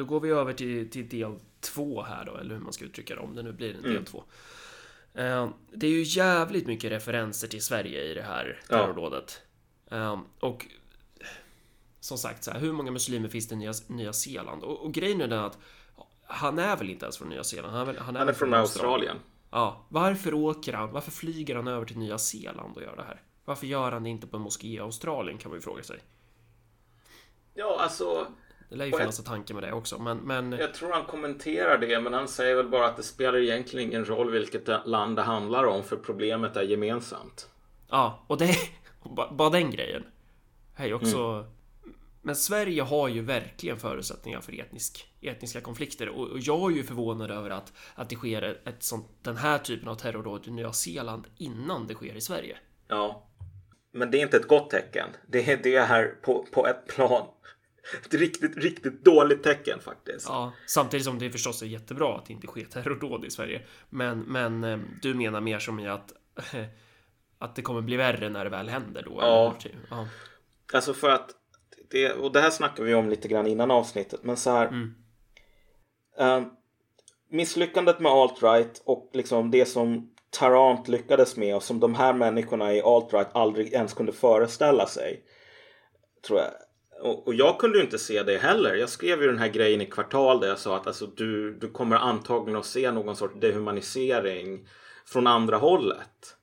då går vi över till, till del två här då, eller hur man ska uttrycka det om det nu blir en del Mm. två. Eh, det är ju jävligt mycket referenser till Sverige i det här Ja. terrordådet. Eh, och som sagt, så här, hur många muslimer finns det i Nya, Nya Zeeland? Och, och grejen är den att han är väl inte ens från Nya Zeeland? Han är, väl, han Han är väl från Australien. Ja, varför åker han? Varför flyger han över till Nya Zeeland och gör det här? Varför gör han det inte på en moské i Australien kan man ju fråga sig. Ja, alltså. Det lär ju finnas en tanke med det också, men, men Jag tror han kommenterar det, men han säger väl bara att det spelar egentligen ingen roll vilket land det handlar om, för problemet är gemensamt. ja, och det bara, den grejen. Ju också. Mm. Men Sverige har ju verkligen förutsättningar för etnisk, etniska konflikter och, och jag är ju förvånad över att, att det sker ett, ett sånt, den här typen av terrordåd i Nya Zeeland innan det sker i Sverige. Ja. Men det är inte ett gott tecken. Det är det här på, på ett plan. Ett riktigt, riktigt dåligt tecken faktiskt. Ja, samtidigt som det förstås är jättebra att det inte sker terrordåd i Sverige. Men, men eh, du menar mer som i att att det kommer bli värre när det väl händer då? Ja. eller? ja. Alltså för att det, och det här snackade vi om lite grann innan avsnittet. Men så här. Mm. eh, misslyckandet med alt-right och liksom det som Tarrant lyckades med och som de här människorna i alt-right aldrig ens kunde föreställa sig. Tror jag. Och, och jag kunde ju inte se det heller. Jag skrev ju den här grejen i kvartal där jag sa att alltså, du, du kommer antagligen att se någon sorts dehumanisering från andra hållet.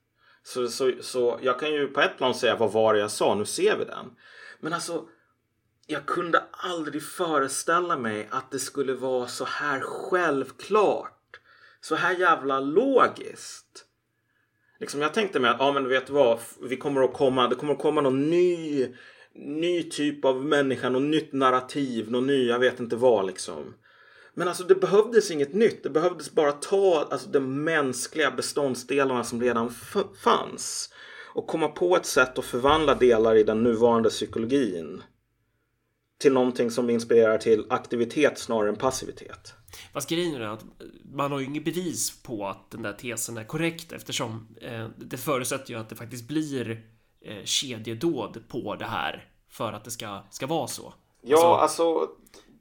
Så, så, så jag kan ju på ett plan säga vad var det jag sa, nu ser vi den. Men alltså, jag kunde aldrig föreställa mig att det skulle vara så här självklart. Så här jävla logiskt. Liksom jag tänkte mig att, ja men vet du vad, vi kommer att komma, det kommer att komma någon ny, ny typ av människa, något nytt narrativ, någon ny, jag vet inte vad liksom. Men alltså det behövdes inget nytt. Det behövdes bara ta alltså, de mänskliga beståndsdelarna som redan f- fanns. Och komma på ett sätt att förvandla delar i den nuvarande psykologin. Till någonting som inspirerar till aktivitet snarare än passivitet. Fast grejen är att man har ju inget bevis på att den där tesen är korrekt eftersom eh, det förutsätter ju att det faktiskt blir eh, kedjedåd på det här för att det ska, ska vara så. Ja, alltså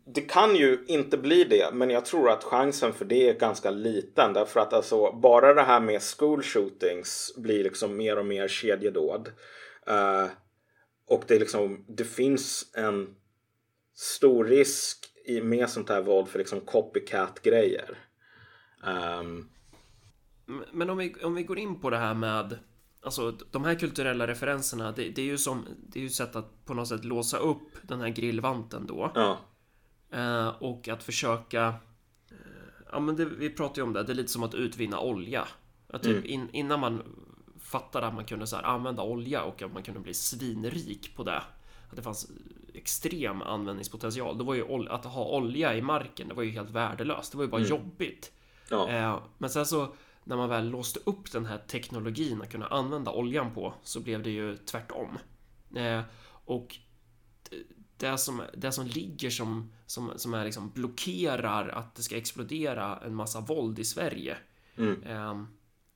det kan ju inte bli det, men jag tror att chansen för det är ganska liten. Därför att alltså, bara det här med school shootings blir liksom mer och mer kedjedåd. Eh, och det, är liksom, det finns en stor risk i, med sånt här våld för liksom copycat-grejer. Ehm, Men om vi, om vi går in på det här med Alltså de här kulturella referenserna det, det är ju som Det är ju sätt att på något sätt låsa upp den här grillvanten då. Ja, eh, Och att försöka eh, Ja men det, vi pratar ju om det, det är lite som att utvinna olja. Att typ in, Innan man fattade att man kunde så här, använda olja och att man kunde bli svinrik på det. Att det fanns extrem användningspotential. Då var ju ol- att ha olja i marken, det var ju helt värdelöst. Det var ju bara jobbigt. Ja, Eh, men sen så när man väl låste upp den här teknologin att kunna använda oljan på så blev det ju tvärtom. Eh, och det- som, det som ligger som, som, som är liksom blockerar att det ska explodera en massa våld i Sverige. Mm. Eh,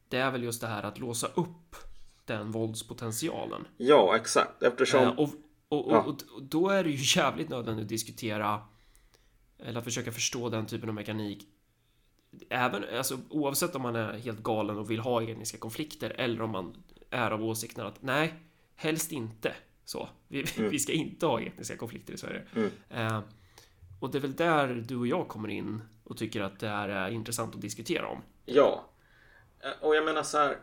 det är väl just det här att låsa upp den våldspotentialen. ja, exakt. Eftersom... Eh, och, och, och, Ja. och, och då är det ju jävligt nödvändigt att diskutera eller att försöka förstå den typen av mekanik Även, alltså, oavsett om man är helt galen och vill ha etniska konflikter eller om man är av åsikten att nej, helst inte så. Vi, vi ska inte ha etniska konflikter i Sverige. Mm. Eh, och det är väl där du och jag kommer in och tycker att det här är intressant att diskutera om. Ja. Eh, Och jag menar så här.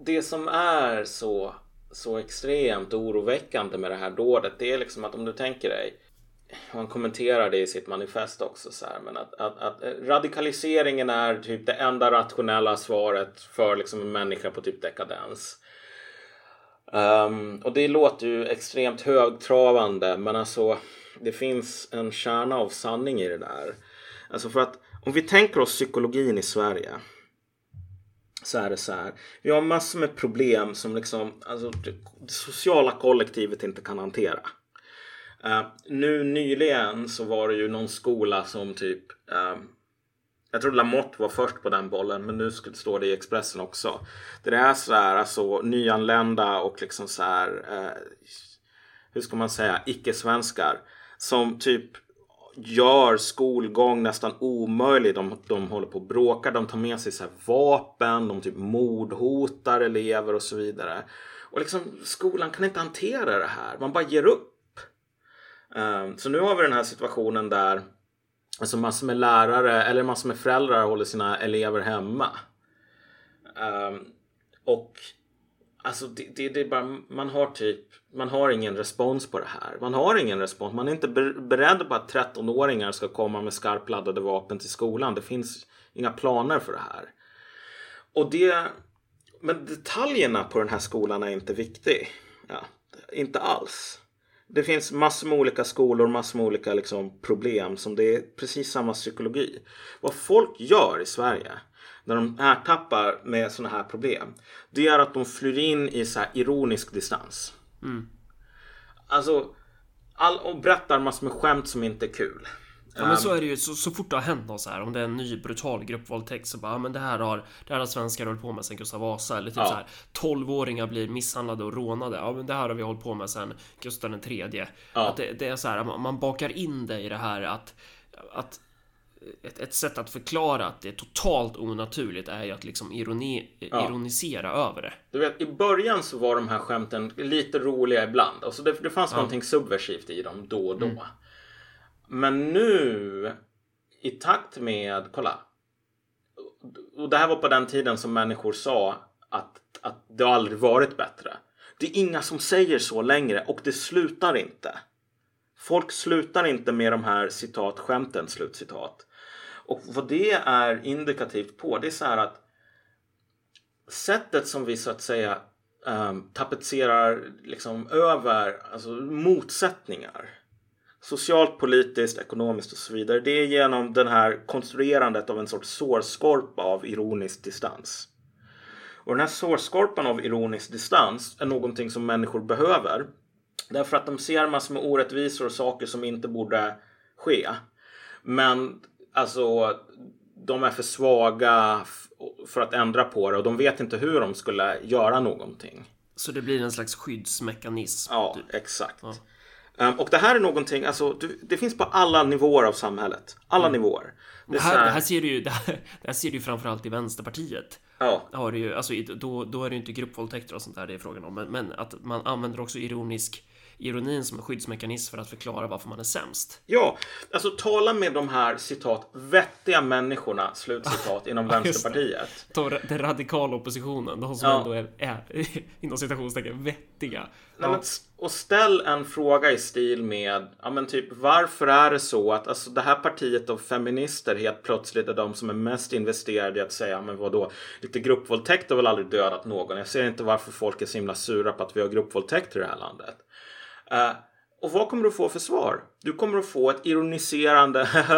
Det som är så, så extremt oroväckande med det här dådet. Det är liksom att om du tänker dig. Han kommenterar det i sitt manifest också så här. Men att, att, att radikaliseringen är typ det enda rationella svaret för liksom en människa på typ dekadens. Um, och det låter ju extremt högtravande men alltså det finns en kärna av sanning i det där. Alltså för att om vi tänker oss psykologin i Sverige så är det så här. Vi har massor med problem som liksom alltså, det sociala kollektivet inte kan hantera. Uh, nu nyligen så var det ju någon skola som typ uh, jag tror Lamotte var först på den bollen men nu står det i Expressen också. Det är så här alltså nyanlända och liksom så här eh, hur ska man säga icke-svenskar som typ gör skolgång nästan omöjlig. De, de håller på och bråkar, de tar med sig så vapen, de typ mordhotar elever och så vidare. Och liksom skolan kan inte hantera det här, man bara ger upp. Ehm, så nu har vi den här situationen där alltså massor med lärare eller massor med föräldrar håller sina elever hemma. Ehm, och Alltså det, det, det, är bara, man har typ, man har ingen respons på det här. Man har ingen respons. Man är inte beredd på att 13-åringar ska komma med skarpladdade vapen till skolan. Det finns inga planer för det här. Och det, men detaljerna på den här skolan är inte viktig. Ja, inte alls. Det finns massor med olika skolor, massor med olika liksom, problem som det är precis samma psykologi. Vad folk gör i Sverige när de ertappar med sådana här problem. Det är att de flyr in i så ironisk distans. Mm. Alltså, all, och berättar massor med skämt som inte är kul. Ja men så är det ju så, så fort det har hänt något så här om det är en ny brutal gruppvåldtäkt så bara men det här har det här har svenskar hållit på med sen Gustav Vasa eller typ ja. så här 12-åringar blir misshandlade och rånade. Ja men det här har vi hållit på med sen Gustav den tredje. Ja. Att det, det, är så här man, man bakar in det i det här att att ett, ett sätt att förklara att det är totalt onaturligt är ju att liksom ironi, ja. ironisera över det. Du vet, i början så var de här skämten lite roliga ibland. Alltså det, det fanns ja. någonting subversivt i dem då och då. Mm. Men nu i takt med, kolla. Och det här var på den tiden som människor sa att, att det aldrig varit bättre. Det är inga som säger så längre och det slutar inte. Folk slutar inte med de här citat skämten, slutcitat. Och vad det är indikativt på det är så här att sättet som vi så att säga um, tapetserar liksom över alltså motsättningar socialt, politiskt, ekonomiskt och så vidare. Det är genom den här konstruerandet av en sorts sårskorpa av ironisk distans. Och den här sårskorpan av ironisk distans är någonting som människor behöver. Därför att de ser massor med orättvisor och saker som inte borde ske. Men alltså de är för svaga för att ändra på det och de vet inte hur de skulle göra någonting. Så det blir en slags skyddsmekanism? Ja, typ. exakt. Ja. Um, och det här är någonting, alltså det finns på alla nivåer av samhället. Alla mm. nivåer. Det, här, det, här, ser du ju, det här, det här ser du framförallt i Vänsterpartiet. Ja. Har du ju, alltså, då, då är det ju inte gruppvåldtäkter och sånt där det är frågan om. Men, men att man använder också ironisk ironin som en skyddsmekanism för att förklara varför man är sämst. Ja, alltså tala med de här citat vettiga människorna, slutcitat, inom Vänsterpartiet. Ta den radikala oppositionen, de som ja. ändå är, är inom citationstecken vettiga. Nej, men, och ställ en fråga i stil med, ja men typ varför är det så att alltså, det här partiet av feminister helt plötsligt är de som är mest investerade i att säga, men vadå, lite gruppvåldtäkt har väl aldrig dödat någon. Jag ser inte varför folk är så himla sura på att vi har gruppvåldtäkt i det här landet. Uh, och vad kommer du få för svar? Du kommer att få ett ironiserande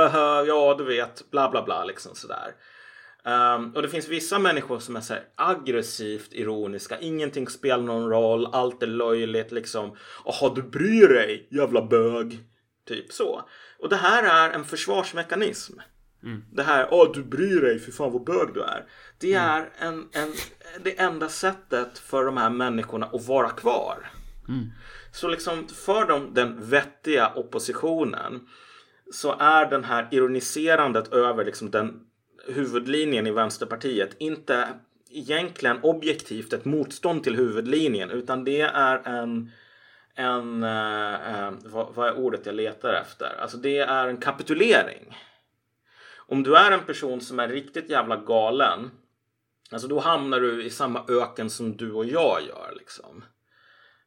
ja du vet bla bla bla liksom sådär. Um, och det finns vissa människor som är så aggressivt ironiska. Ingenting spelar någon roll. Allt är löjligt liksom. Jaha, du bryr dig jävla bög. Typ så. Och det här är en försvarsmekanism. Mm. Det här, åh du bryr dig, för fan vad bög du är. Det mm. är en, en, det enda sättet för de här människorna att vara kvar. Mm. Så liksom för dem, den vettiga oppositionen så är den här ironiserandet över liksom den huvudlinjen i Vänsterpartiet inte egentligen objektivt ett motstånd till huvudlinjen utan det är en en, eh, eh, vad, vad, är ordet jag letar efter? Alltså det är en kapitulering. Om du är en person som är riktigt jävla galen, alltså då hamnar du i samma öken som du och jag gör liksom.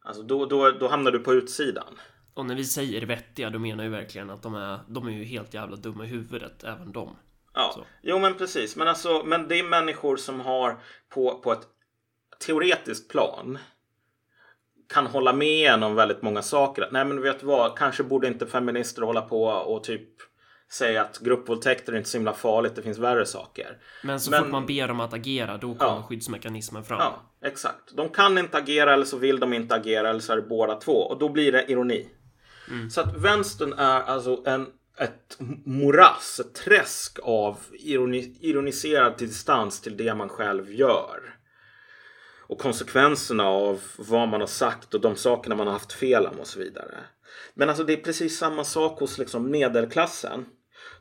Alltså då, då, då hamnar du på utsidan. Och när vi säger vettiga, då menar vi verkligen att de är, de är ju helt jävla dumma i huvudet, även de. Ja, så. jo men precis. Men, alltså, men det är människor som har på, på ett teoretiskt plan kan hålla med en om väldigt många saker. Nej men vet du vad, kanske borde inte feminister hålla på och typ säga att gruppvåldtäkter är inte så himla farligt, det finns värre saker. Men så Men, fort man ber dem att agera, då kommer ja, skyddsmekanismen fram. Ja, exakt. De kan inte agera eller så vill de inte agera eller så är det båda två och då blir det ironi. Mm. Så att vänstern är alltså en, ett morass, ett träsk av ironi, ironiserad distans till det man själv gör. och konsekvenserna av vad man har sagt och de sakerna man har haft fel om och så vidare. Men alltså det är precis samma sak hos liksom medelklassen.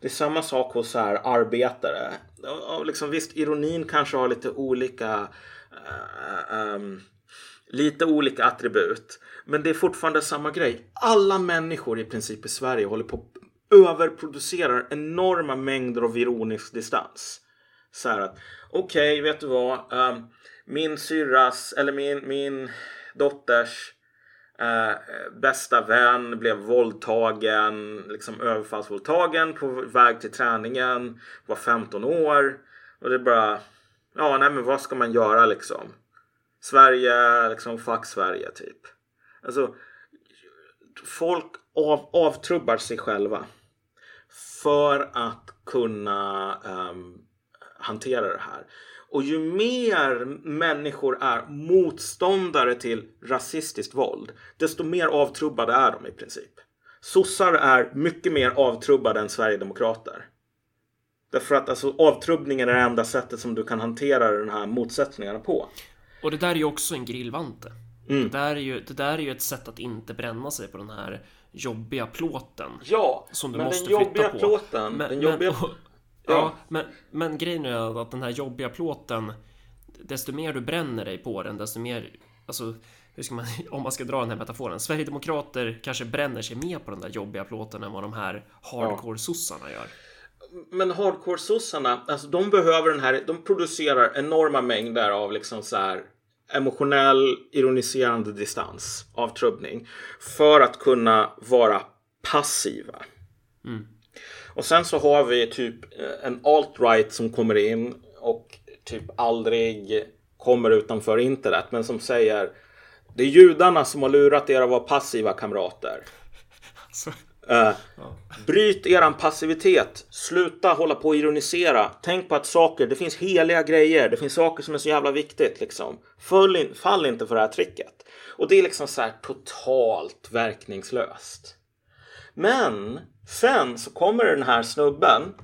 Det är samma sak hos så här arbetare. Och, och liksom, visst, ironin kanske har lite olika uh, um, lite olika attribut. Men det är fortfarande samma grej. Alla människor i princip i Sverige håller på överproducerar enorma mängder av ironisk distans. Så här att okej, okay, vet du vad? Um, min syrras eller min, min dotters Eh, bästa vän blev våldtagen, liksom överfallsvåldtagen på väg till träningen, var 15 år och det är bara, ja nej men vad ska man göra liksom? Sverige, liksom fuck Sverige typ. Alltså, folk av, avtrubbar sig själva för att kunna um, hantera det här. Och ju mer människor är motståndare till rasistiskt våld, desto mer avtrubbade är de i princip. Sossar är mycket mer avtrubbade än sverigedemokrater. Därför att alltså, avtrubbningen är det enda sättet som du kan hantera de här motsättningarna på. Och det där är ju också en grillvante. Mm. Det, där är ju, det där är ju ett sätt att inte bränna sig på den här jobbiga plåten. Ja, som du men måste den jobbiga flytta på. plåten. Men, den jobbiga... Men, ja. ja, men, men grejen är att den här jobbiga plåten, desto mer du bränner dig på den, desto mer, alltså hur ska man, om man ska dra den här metaforen, Sverigedemokrater kanske bränner sig mer på den där jobbiga plåten än vad de här hardcore-sossarna gör. Men hardcore-sossarna, alltså de behöver den här, de producerar enorma mängder av liksom så här emotionell ironiserande distans, avtrubbning, för att kunna vara passiva. Mm. Och sen så har vi typ eh, en alt-right som kommer in och typ aldrig kommer utanför internet, men som säger det är judarna som har lurat er att vara passiva kamrater. Alltså. Uh, ja. Bryt eran passivitet. Sluta hålla på och ironisera. Tänk på att saker, det finns heliga grejer. Det finns saker som är så jävla viktigt liksom. In, fall inte för det här tricket. Och det är liksom så här totalt verkningslöst. Men sen så kommer den här snubben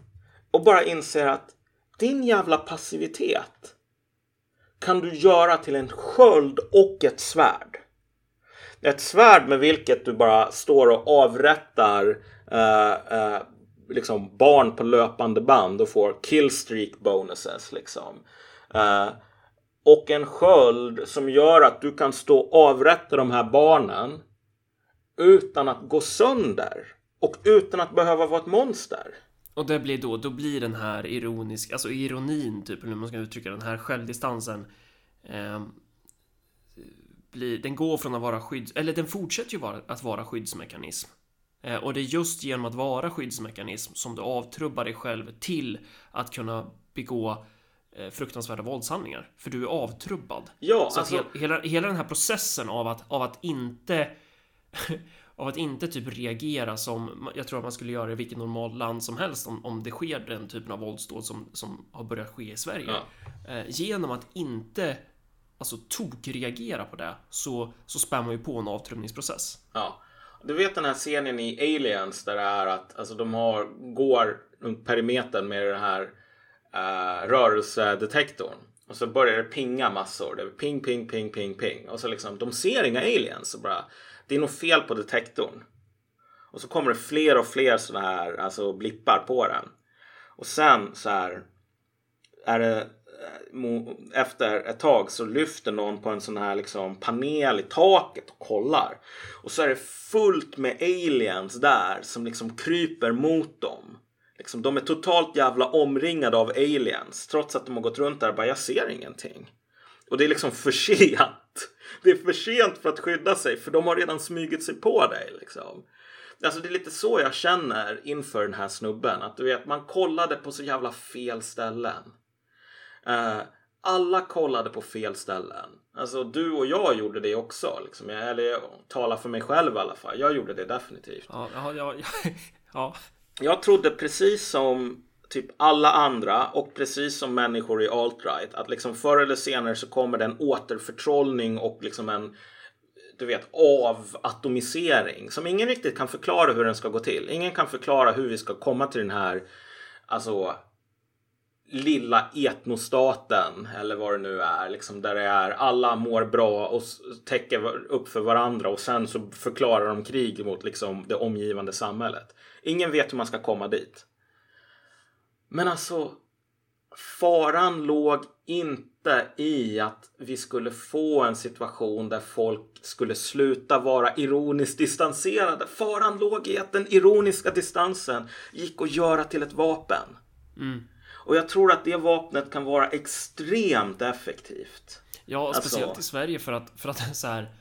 och bara inser att din jävla passivitet kan du göra till en sköld och ett svärd ett svärd med vilket du bara står och avrättar eh, eh, liksom barn på löpande band och får killstreak bonuses liksom. Eh, och en sköld som gör att du kan stå och avrätta de här barnen utan att gå sönder och utan att behöva vara ett monster. Och det blir då, då blir den här ironisk, alltså ironin typ, eller hur man ska uttrycka den här självdistansen eh, blir, den går från att vara skydds... Eller den fortsätter ju vara, att vara skyddsmekanism. Eh, och det är just genom att vara skyddsmekanism som du avtrubbar dig själv till att kunna begå eh, fruktansvärda våldshandlingar. För du är avtrubbad. Ja, Så alltså... hela, hela den här processen av att, av att inte av att inte typ reagera som jag tror att man skulle göra i vilket normalt land som helst om, om det sker den typen av våldsdåd som, som har börjat ske i Sverige. Ja. Eh, genom att inte alltså tokreagera på det så, så spär man ju på en avtrubbningsprocess. Ja. Du vet den här scenen i Aliens där det är att alltså, de har, går runt perimetern med den här uh, rörelsedetektorn. Och så börjar det pinga massor. Det är ping, ping, ping, ping, ping. Och så liksom, de ser inga aliens. Så bara, det är nog fel på detektorn. Och så kommer det fler och fler sådana här alltså blippar på den. Och sen så här är det eh, efter ett tag så lyfter någon på en sån här liksom panel i taket och kollar. Och så är det fullt med aliens där som liksom kryper mot dem. Liksom, de är totalt jävla omringade av aliens trots att de har gått runt där och bara jag ser ingenting. Och det är liksom för sent. Det är för sent för att skydda sig för de har redan smugit sig på dig liksom. Alltså det är lite så jag känner inför den här snubben. Att du vet, man kollade på så jävla fel ställen. Uh, alla kollade på fel ställen. Alltså du och jag gjorde det också. Liksom. Jag, eller jag talar för mig själv i alla fall. Jag gjorde det definitivt. Ja, ja, ja, ja. Jag trodde precis som typ alla andra och precis som människor i alt-right att liksom förr eller senare så kommer det en återförtrollning och liksom en du vet avatomisering som ingen riktigt kan förklara hur den ska gå till. Ingen kan förklara hur vi ska komma till den här alltså lilla etnostaten eller vad det nu är. Liksom där det är alla mår bra och täcker upp för varandra och sen så förklarar de krig mot liksom det omgivande samhället. Ingen vet hur man ska komma dit. Men alltså faran låg inte i att vi skulle få en situation där folk skulle sluta vara ironiskt distanserade. Faran låg i att den ironiska distansen gick att göra till ett vapen. Mm. Och jag tror att det vapnet kan vara extremt effektivt. Ja, speciellt alltså... i Sverige för att, för att så här,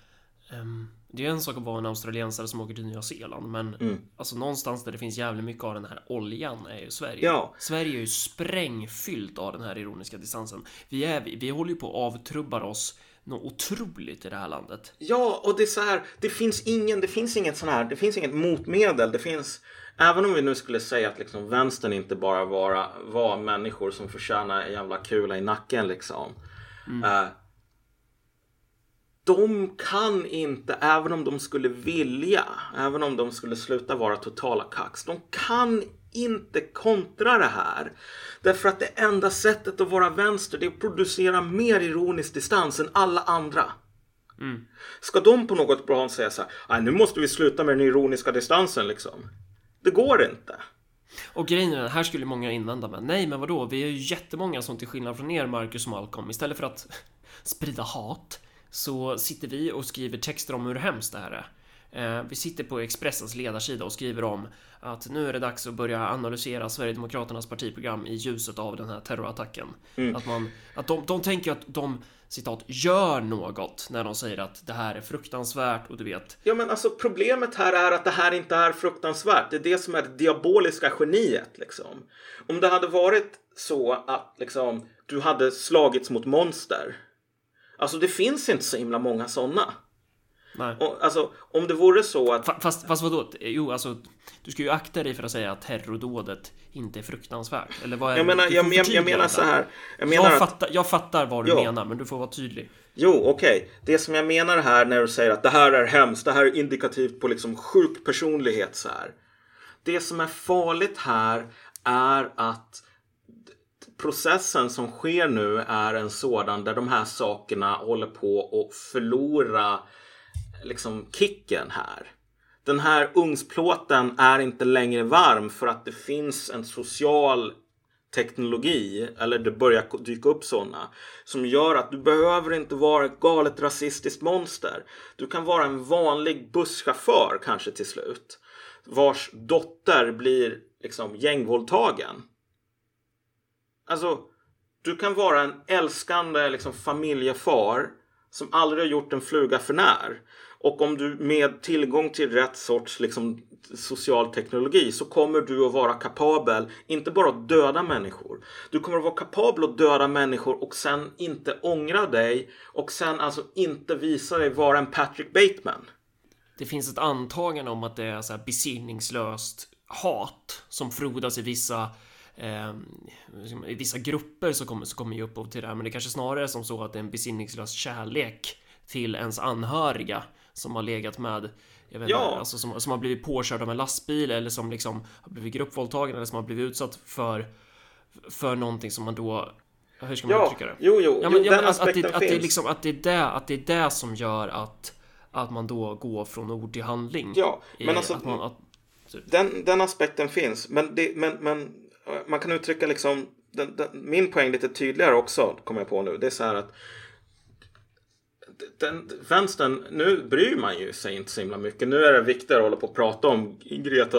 um, det är en sak att vara en australiensare som åker till Nya Zeeland, men mm. alltså någonstans där det finns jävligt mycket av den här oljan är ju Sverige. Ja. Sverige är ju sprängfyllt av den här ironiska distansen. Vi, är, vi, håller ju på att avtrubbar oss något otroligt i det här landet. Ja, och det är så här, det finns ingen, det finns inget sån här, det finns inget motmedel. Det finns, även om vi nu skulle säga att liksom vänstern inte bara var, var människor som förtjänar en jävla kula i nacken liksom. Mm. Uh, de kan inte, även om de skulle vilja, även om de skulle sluta vara totala kax, de kan inte kontra det här. Därför att det enda sättet att vara vänster det är att producera mer ironisk distans än alla andra. Mm. Ska de på något plan säga så här, nu måste vi sluta med den ironiska distansen liksom. Det går inte. Och grejen är, här skulle många invända med, nej men vadå, vi är ju jättemånga som till skillnad från er, Marcus och Malcolm, istället för att sprida hat, så sitter vi och skriver texter om hur hemskt det här är. Eh, vi sitter på Expressens ledarsida och skriver om att nu är det dags att börja analysera Sverigedemokraternas partiprogram i ljuset av den här terrorattacken. Mm. Att, man, att de, de tänker att de citat gör något när de säger att det här är fruktansvärt och du vet. Ja, men alltså problemet här är att det här inte är fruktansvärt. Det är det som är det diaboliska geniet liksom. Om det hade varit så att liksom du hade slagits mot monster Alltså det finns inte så himla många sådana. Nej. Och, alltså om det vore så att... Fast, fast vadå? Jo, alltså du ska ju akta dig för att säga att terrordådet inte är fruktansvärt. Eller vad är jag menar, jag, jag, jag menar så här. Jag, menar jag, att, fattar, jag fattar vad du jo. menar, men du får vara tydlig. Jo, okej. Okay. Det som jag menar här när du säger att det här är hemskt, det här är indikativt på liksom sjuk personlighet så här. Det som är farligt här är att processen som sker nu är en sådan där de här sakerna håller på att förlora liksom kicken här. Den här ugnsplåten är inte längre varm för att det finns en social teknologi, eller det börjar dyka upp sådana, som gör att du behöver inte vara ett galet rasistiskt monster. Du kan vara en vanlig busschaufför kanske till slut, vars dotter blir liksom gängvåldtagen. Alltså, du kan vara en älskande liksom, familjefar som aldrig har gjort en fluga för när. Och om du med tillgång till rätt sorts liksom, social teknologi så kommer du att vara kapabel, inte bara att döda människor. Du kommer att vara kapabel att döda människor och sen inte ångra dig och sen alltså inte visa dig vara en Patrick Bateman. Det finns ett antagande om att det är så här besinningslöst hat som frodas i vissa eh, i vissa grupper så kommer, så kommer ju upphov till det här, men det kanske snarare är som så att det är en besinningslös kärlek till ens anhöriga som har legat med jag vet Ja. inte, alltså som, som har blivit påkörd av en lastbil eller som liksom har blivit gruppvåldtagen eller som har blivit utsatt för för någonting som man då hur ska man Ja, uttrycka det? jo, jo, Ja, men, jo ja, den att, att, aspekten det, att, det, finns. liksom, att, det är det, att det är det som gör att att man då går från ord till handling. Ja, men Eh, alltså- att man, att, Den, den aspekten finns, men, det, men, men man kan uttrycka liksom den, den, min poäng lite tydligare också, kommer jag på nu. Det är så här att den, vänstern, nu bryr man ju sig inte så himla mycket. Nu är det viktigare att hålla på och prata om Greta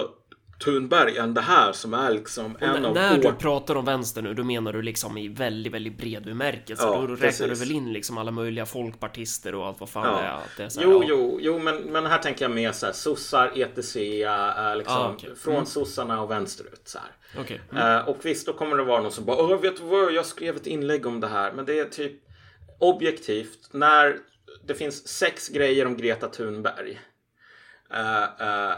Thunberg än det här som är liksom en N- av när du pratar om vänster nu, då menar du liksom i väldigt, väldigt bred bemärkelse. Ja, då räknar precis. du väl in liksom alla möjliga folkpartister och allt vad fan Ja. det är. Att det är här, Jo, ja. jo, jo, men, men här tänker jag mer så här sossar, ETC, liksom Ah, okej. från Mm. sossarna och vänsterut så här. Okej. Eh, och visst, då kommer det vara någon som bara Åh, vet du vad, jag skrev ett inlägg om det här. Men det är typ objektivt när det finns sex grejer om Greta Thunberg eh, eh,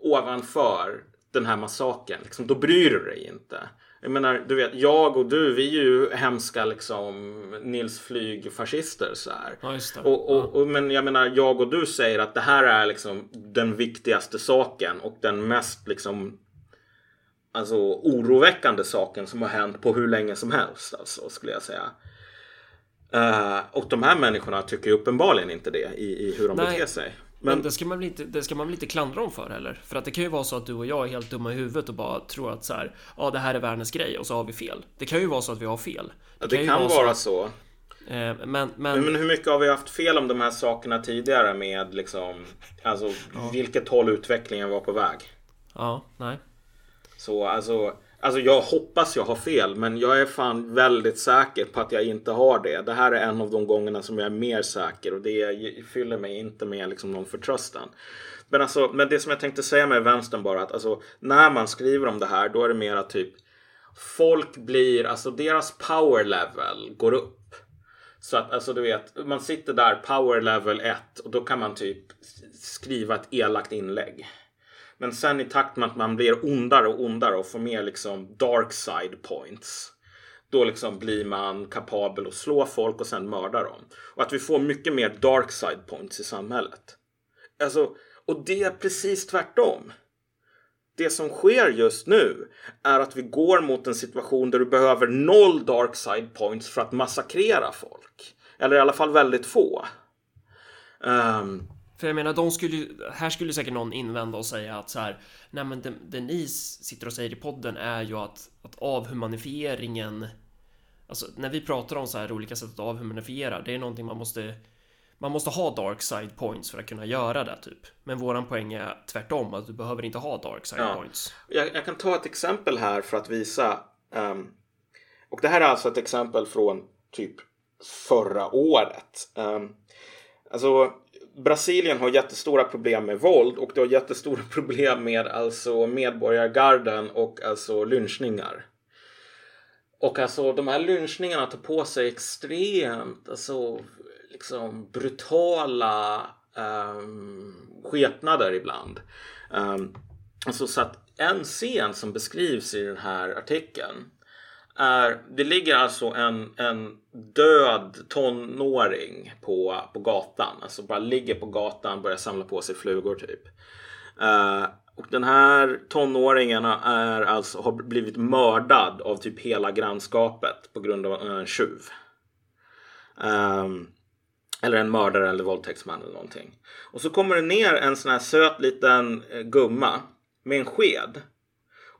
ovanför den här massakern. Liksom, då bryr du dig inte. Jag menar, du vet, jag och du, vi är ju hemska liksom Nils Flyg-fascister så här. Ja. Och, och, och, men jag menar, jag och du säger att det här är liksom den viktigaste saken och den mest liksom alltså, oroväckande saken som har hänt på hur länge som helst. Alltså, skulle jag säga. Uh, och de här människorna tycker uppenbarligen inte det i, i hur de Nej. beter sig. Men, men det, ska man väl inte, det ska man väl inte klandra dem för heller? För att det kan ju vara så att du och jag är helt dumma i huvudet och bara tror att så här, ja det här är världens grej och så har vi fel. Det kan ju vara så att vi har fel. Det, det kan, kan vara så. så. Eh, men, men... men hur mycket har vi haft fel om de här sakerna tidigare med liksom, alltså ja. vilket håll utvecklingen var på väg? Ja, nej. Så alltså Alltså jag hoppas jag har fel men jag är fan väldigt säker på att jag inte har det. Det här är en av de gångerna som jag är mer säker och det fyller mig inte med liksom någon förtröstan. Men, alltså, men det som jag tänkte säga med vänstern bara att alltså, när man skriver om det här då är det mera typ folk blir, alltså deras power level går upp. Så att alltså du vet, man sitter där power level 1 och då kan man typ skriva ett elakt inlägg. Men sen i takt med att man blir ondare och ondare och får mer liksom dark side points. Då liksom blir man kapabel att slå folk och sen mörda dem. Och att vi får mycket mer dark side points i samhället. Alltså, och det är precis tvärtom. Det som sker just nu är att vi går mot en situation där du behöver noll dark side points för att massakrera folk. Eller i alla fall väldigt få. Um, för jag menar, de skulle här skulle säkert någon invända och säga att så här, nej men det, det ni sitter och säger i podden är ju att, att avhumanifieringen, alltså när vi pratar om så här olika sätt att avhumanifiera, det är någonting man måste man måste ha dark side points för att kunna göra det typ. Men våran poäng är tvärtom, att du behöver inte ha dark side ja. points. Jag, jag, kan ta ett exempel här för att visa. Um, och det här är alltså ett exempel från typ förra året. Um, alltså Brasilien har jättestora problem med våld och det har jättestora problem med alltså medborgargarden och alltså lynchningar. Och alltså de här lynchningarna tar på sig extremt alltså liksom brutala um, skepnader ibland. Um, alltså så att en scen som beskrivs i den här artikeln är, det ligger alltså en, en död tonåring på, på gatan. Alltså bara ligger på gatan, börjar samla på sig flugor typ. Uh, och den här tonåringen är alltså, har blivit mördad av typ hela grannskapet på grund av en tjuv. Um, eller en mördare eller våldtäktsman eller någonting. Och så kommer det ner en sån här söt liten eh, gumma med en sked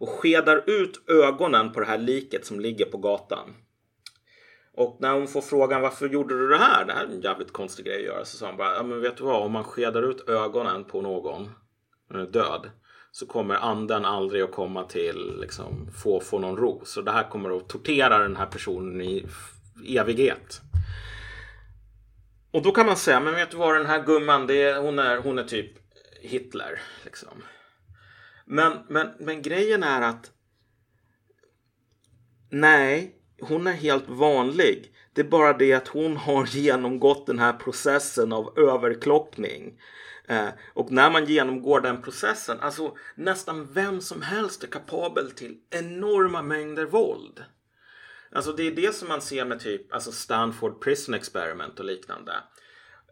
och skedar ut ögonen på det här liket som ligger på gatan. Och när hon får frågan varför gjorde du det här? Det här är en jävligt konstig grej att göra. Så sa hon bara, ja men vet du vad? Om man skedar ut ögonen på någon eh, död så kommer anden aldrig att komma till liksom få, få någon ro. Så det här kommer att tortera den här personen i evighet. Och då kan man säga, men vet du vad den här gumman, det är, hon, är, hon är typ Hitler. Liksom. Men, men, men grejen är att nej, hon är helt vanlig. Det är bara det att hon har genomgått den här processen av överklockning. Eh, och när man genomgår den processen, alltså nästan vem som helst är kapabel till enorma mängder våld. Alltså det är det som man ser med typ alltså Stanford Prison Experiment och liknande.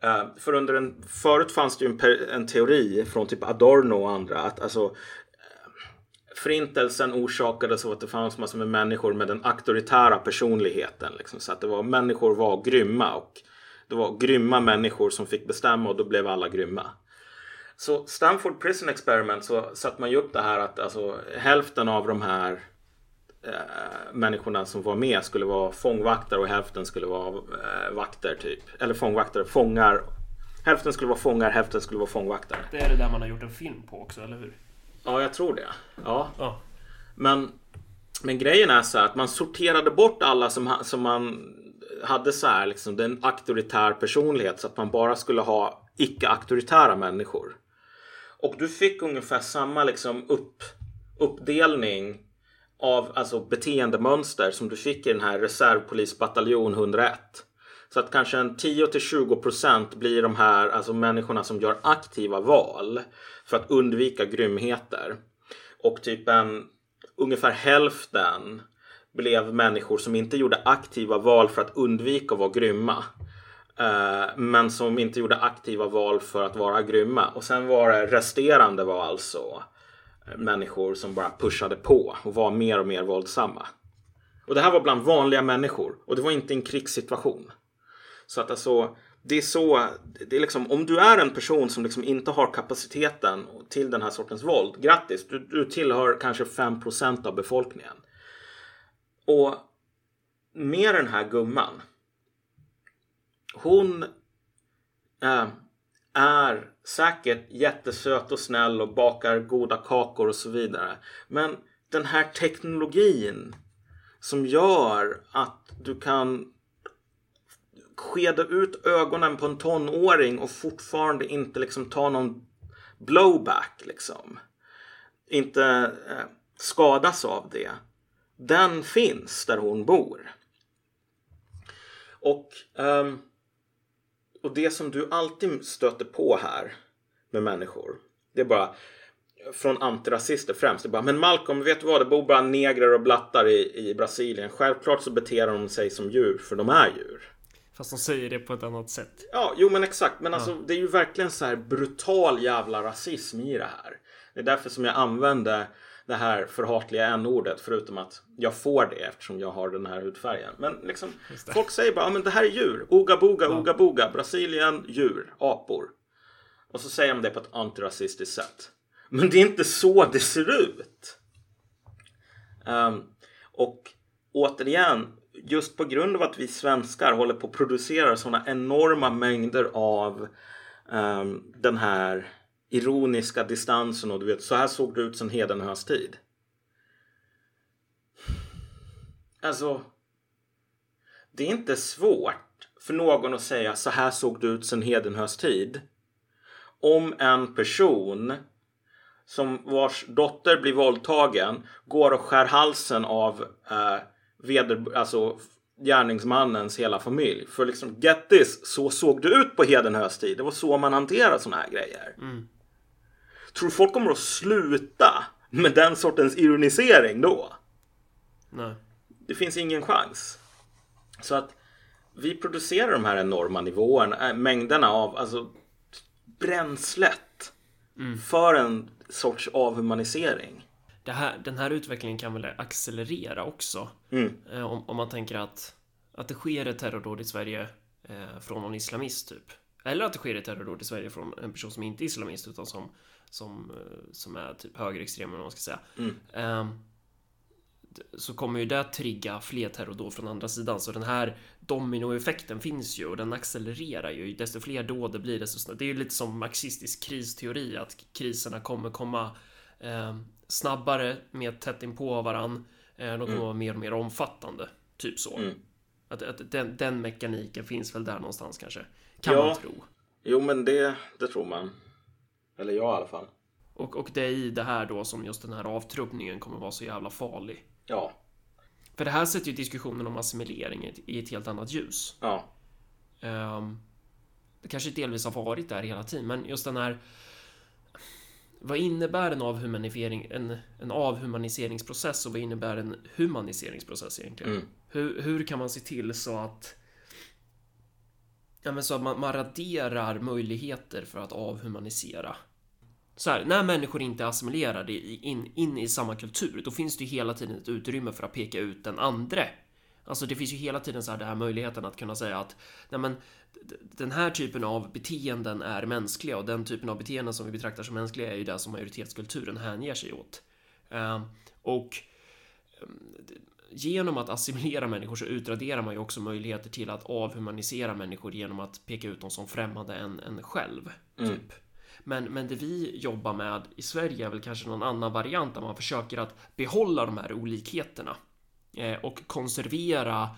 Eh, för under en, förut fanns det ju en, en, teori från typ Adorno och andra att alltså Förintelsen orsakades av att det fanns massor med människor med den auktoritära personligheten. Liksom, så att det var, människor var grymma och det var grymma människor som fick bestämma och då blev alla grymma. Så Stanford Prison Experiment så satte man ju upp det här att alltså, hälften av de här eh, människorna som var med skulle vara fångvaktare och hälften skulle vara eh, vakter typ. Eller fångvaktare, fångar. Hälften skulle vara fångar, hälften skulle vara fångvaktare. Det är det där man har gjort en film på också, eller hur? Ja, jag tror det. Ja. ja. Men, men grejen är så här att man sorterade bort alla som, som man hade så här liksom den auktoritär personlighet så att man bara skulle ha icke-auktoritära människor. Och du fick ungefär samma liksom upp, uppdelning av alltså beteendemönster som du fick i den här reservpolisbataljon 101. Så att kanske en 10 till 20 procent blir de här alltså människorna som gör aktiva val för att undvika grymheter. Och typ en ungefär hälften blev människor som inte gjorde aktiva val för att undvika att vara grymma. Eh, men som inte gjorde aktiva val för att vara grymma. Och sen var det resterande var alltså eh, människor som bara pushade på och var mer och mer våldsamma. Och det här var bland vanliga människor och det var inte en krigssituation. Så att alltså, det är så, det är liksom, om du är en person som liksom inte har kapaciteten till den här sortens våld, grattis, du, du tillhör kanske 5% av befolkningen. Och med den här gumman, hon äh, är säkert jättesöt och snäll och bakar goda kakor och så vidare. Men den här teknologin som gör att du kan skeda ut ögonen på en tonåring och fortfarande inte liksom ta någon blowback liksom. Inte eh, skadas av det. Den finns där hon bor. Och, um, och det som du alltid stöter på här med människor. Det är bara från antirasister främst. Det är bara, men Malcolm, vet du vad? Det bor bara negrer och blattar i, i Brasilien. Självklart så beter de sig som djur, för de är djur. Fast de säger det på ett annat sätt. Ja, jo men exakt. Men alltså det är ju verkligen så här brutal jävla rasism i det här. Det är därför som jag använde det här förhatliga n-ordet förutom att jag får det eftersom jag har den här hudfärgen. Men liksom folk säger bara, ja men det här är djur. Oga boga, ja. oga boga. Brasilien, djur, apor. Och så säger de det på ett antirasistiskt sätt. Men det är inte så det ser ut. Um, och återigen, just på grund av att vi svenskar håller på att producera sådana enorma mängder av um, den här ironiska distansen och du vet, så här såg det ut sedan Hedenhös tid. Alltså, det är inte svårt för någon att säga så här såg det ut sedan Hedenhös tid. Om en person som vars dotter blir våldtagen går och skär halsen av eh, veder, alltså gärningsmannens hela familj. För liksom get this, så såg det ut på Hedenhös tid. Det var så man hanterade sådana här grejer. Mm. Tror du folk kommer att sluta med den sortens ironisering då? Nej. Det finns ingen chans. Så att vi producerar de här enorma nivåerna, äh, mängderna av alltså, bränslet mm. för en sorts avhumanisering. Här, den här utvecklingen kan väl accelerera också. Mm. Eh, om, om, man tänker att, att det sker ett terrordåd i Sverige eh, från någon islamist typ. Eller att det sker ett terrordåd i Sverige från en person som inte är islamist utan som, som, eh, som är typ högerextrem eller vad man ska säga. Mm. Eh, så kommer ju det trigga fler terrordåd från andra sidan. Så den här dominoeffekten finns ju och den accelererar ju. Desto fler dåd det blir, desto snabbt. Det är ju lite som marxistisk kristeori att kriserna kommer komma eh, snabbare, mer tätt inpå varann. Eh, de kommer mm. vara mer och mer omfattande. Typ så. Mm. Att, att den, den, mekaniken finns väl där någonstans kanske. Kan ja. man tro. Jo, men det, det tror man. Eller jag i alla fall. Och, och det är i det här då som just den här avtrubbningen kommer vara så jävla farlig. Ja. För det här sätter ju diskussionen om assimilering i ett helt annat ljus. Ja. Um, det kanske delvis har varit där hela tiden, men just den här vad innebär en, avhumanisering, en, en avhumaniseringsprocess och vad innebär en humaniseringsprocess egentligen? Mm. Hur, hur kan man se till så att Ja men så att man, man raderar möjligheter för att avhumanisera. Så här, när människor inte är assimilerade in, in i samma kultur, då finns det ju hela tiden ett utrymme för att peka ut den andre. Alltså det finns ju hela tiden så här, den här möjligheten att kunna säga att nej men, den här typen av beteenden är mänskliga och den typen av beteenden som vi betraktar som mänskliga är ju det som majoritetskulturen hänger sig åt. Ehm, och ehm, genom att assimilera människor så utraderar man ju också möjligheter till att avhumanisera människor genom att peka ut dem som främmande än en själv. Mm. Typ. Men, men det vi jobbar med i Sverige är väl kanske någon annan variant där man försöker att behålla de här olikheterna eh, och konservera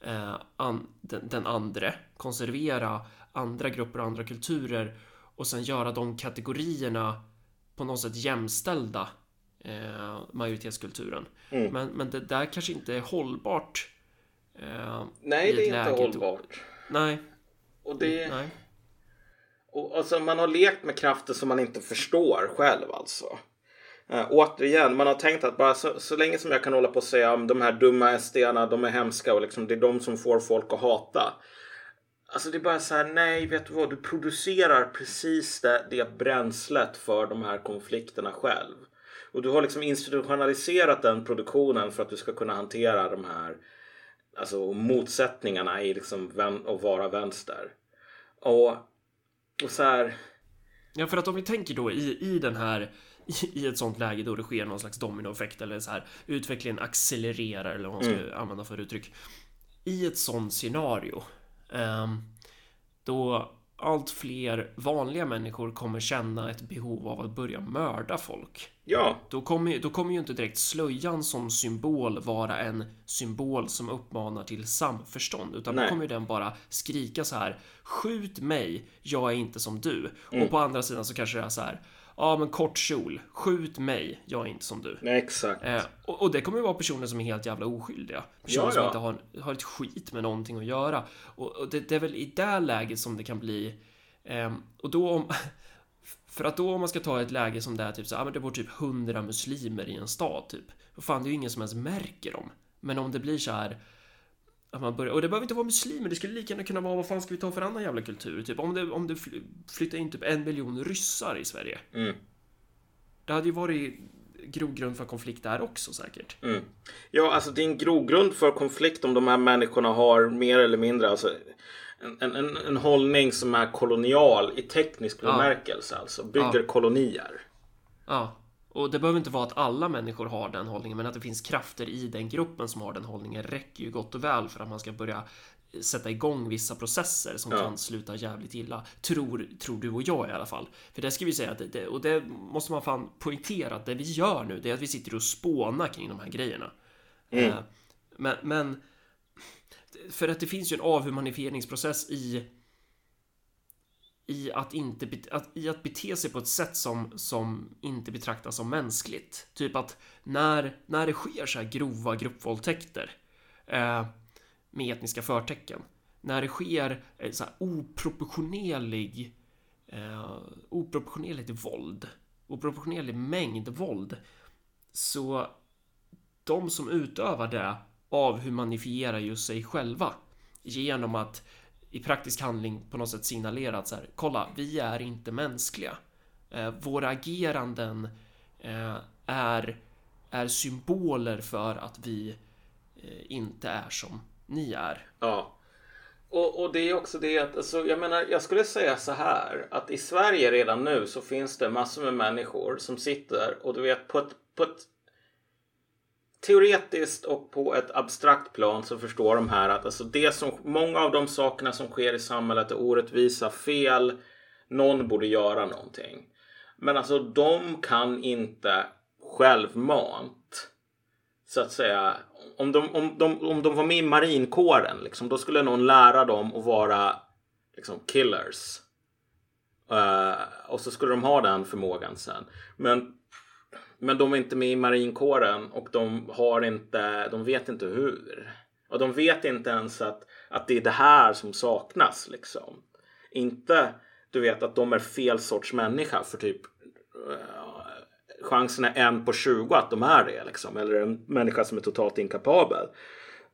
eh, an, den, den andre, konservera andra grupper och andra kulturer och sen göra de kategorierna på något sätt jämställda eh, majoritetskulturen. Mm. Men, men det där kanske inte är hållbart. Eh, Nej, det är inte hållbart. Nej. Och det... Nej. Och, alltså, man har lekt med krafter som man inte förstår själv alltså. Uh, återigen, man har tänkt att bara så, så länge som jag kan hålla på och säga om de här dumma sd de är hemska och liksom, det är de som får folk att hata. Alltså det är bara så här, nej vet du vad, du producerar precis det, det bränslet för de här konflikterna själv. Och du har liksom institutionaliserat den produktionen för att du ska kunna hantera de här alltså, motsättningarna i liksom vän, att vara vänster. Och, och så här. Ja, för att om vi tänker då i, i den här i ett sånt läge då det sker någon slags dominoeffekt eller så här utvecklingen accelererar eller vad man ska mm. använda för uttryck. I ett sånt scenario då allt fler vanliga människor kommer känna ett behov av att börja mörda folk. Ja. Då kommer, då kommer ju inte direkt slöjan som symbol vara en symbol som uppmanar till samförstånd, utan Nej. då kommer den bara skrika så här. Skjut mig, jag är inte som du. Mm. Och på andra sidan så kanske det är så här. Ja, men kort kjol. Skjut mig, jag är inte som du. Nej, exakt. Eh, och, och, det kommer ju vara personer som är helt jävla oskyldiga. Personer ja, ja. som inte har, har ett skit med någonting att göra. Och, och det, det, är väl i det läget som det kan bli... Eh, och då om... För att då om man ska ta ett läge som det är typ så, ja men det bor typ hundra muslimer i en stad typ. Och fan, det är ju ingen som ens märker dem. Men om det blir så här att man börjar, och det behöver inte vara muslimer, det skulle lika gärna kunna vara vad fan ska vi ta för annan jävla kultur? Typ om det, om det flyttar in typ en miljon ryssar i Sverige. Mm. Det hade ju varit grogrund för konflikt där också säkert. Mm. Ja, alltså det är en grogrund för konflikt om de här människorna har mer eller mindre alltså en, en, en hållning som är kolonial i teknisk bemärkelse. Ja. Alltså bygger ja. kolonier. Ja. Och det behöver inte vara att alla människor har den hållningen, men att det finns krafter i den gruppen som har den hållningen räcker ju gott och väl för att man ska börja sätta igång vissa processer som ja. kan sluta jävligt illa. Tror, tror du och jag i alla fall. För det ska vi säga, att det, och det måste man fan poängtera att det vi gör nu, det är att vi sitter och spånar kring de här grejerna. Mm. Eh, men, men för att det finns ju en avhumanifieringsprocess i i att, inte, att, i att bete sig på ett sätt som, som inte betraktas som mänskligt. Typ att när, när det sker så här grova gruppvåldtäkter eh, med etniska förtecken, när det sker eh, så här oproportionerlig eh, oproportionerligt våld, oproportionerlig mängd våld, så de som utövar det avhumanifierar ju sig själva genom att i praktisk handling på något sätt signalerat så här, kolla, vi är inte mänskliga. Eh, våra ageranden eh, är, är symboler för att vi eh, inte är som ni är. Ja. Och, och det är också det att, alltså, jag menar, jag skulle säga så här att i Sverige redan nu så finns det massor med människor som sitter och du vet på ett, på ett teoretiskt och på ett abstrakt plan så förstår de här att alltså det som, många av de sakerna som sker i samhället är orättvisa, fel. Någon borde göra någonting. Men alltså de kan inte självmant så att säga om de, om de, om de var med i marinkåren liksom, då skulle någon lära dem att vara liksom killers. Uh, och så skulle de ha den förmågan sen. Men men de är inte med i marinkåren och de har inte, de vet inte hur. Och de vet inte ens att, att det är det här som saknas liksom. Inte, du vet att de är fel sorts människa för typ uh, chansen är en på 20 att de är det liksom. Eller en människa som är totalt inkapabel.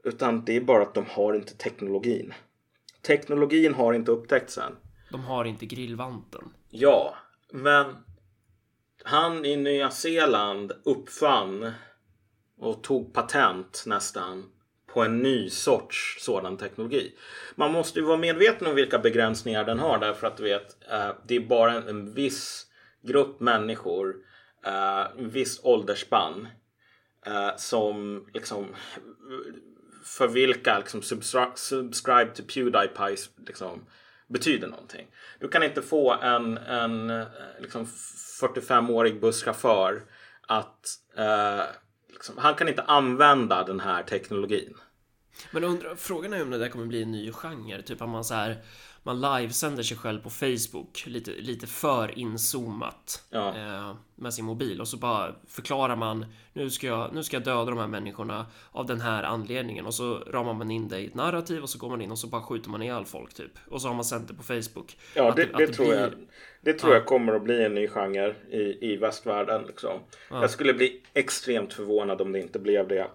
Utan det är bara att de har inte teknologin. Teknologin har inte upptäckts än. De har inte grillvanten. Ja, men han i Nya Zeeland uppfann och tog patent nästan på en ny sorts sådan teknologi. Man måste ju vara medveten om vilka begränsningar den har därför att du vet, eh, det är bara en, viss grupp människor, eh, en viss åldersspann eh, som liksom för vilka liksom subscribe, subscribe to Pewdiepie liksom, betyder någonting. Du kan inte få en, en eh, liksom 45-årig busschaufför att eh, liksom, han kan inte använda den här teknologin. Men undrar, frågan är om det där kommer bli en ny genre, typ om man så här man livesänder sig själv på Facebook lite, lite för inzoomat ja. eh, med sin mobil och så bara förklarar man nu ska, jag, nu ska jag döda de här människorna av den här anledningen och så ramar man in det i ett narrativ och så går man in och så bara skjuter man ihjäl folk typ och så har man sänt det på Facebook. Ja, det, det, det, tror blir... jag. Det tror ja. jag kommer att bli en ny genre i, i västvärlden. Liksom. Ja. Jag skulle bli extremt förvånad om det inte blev det.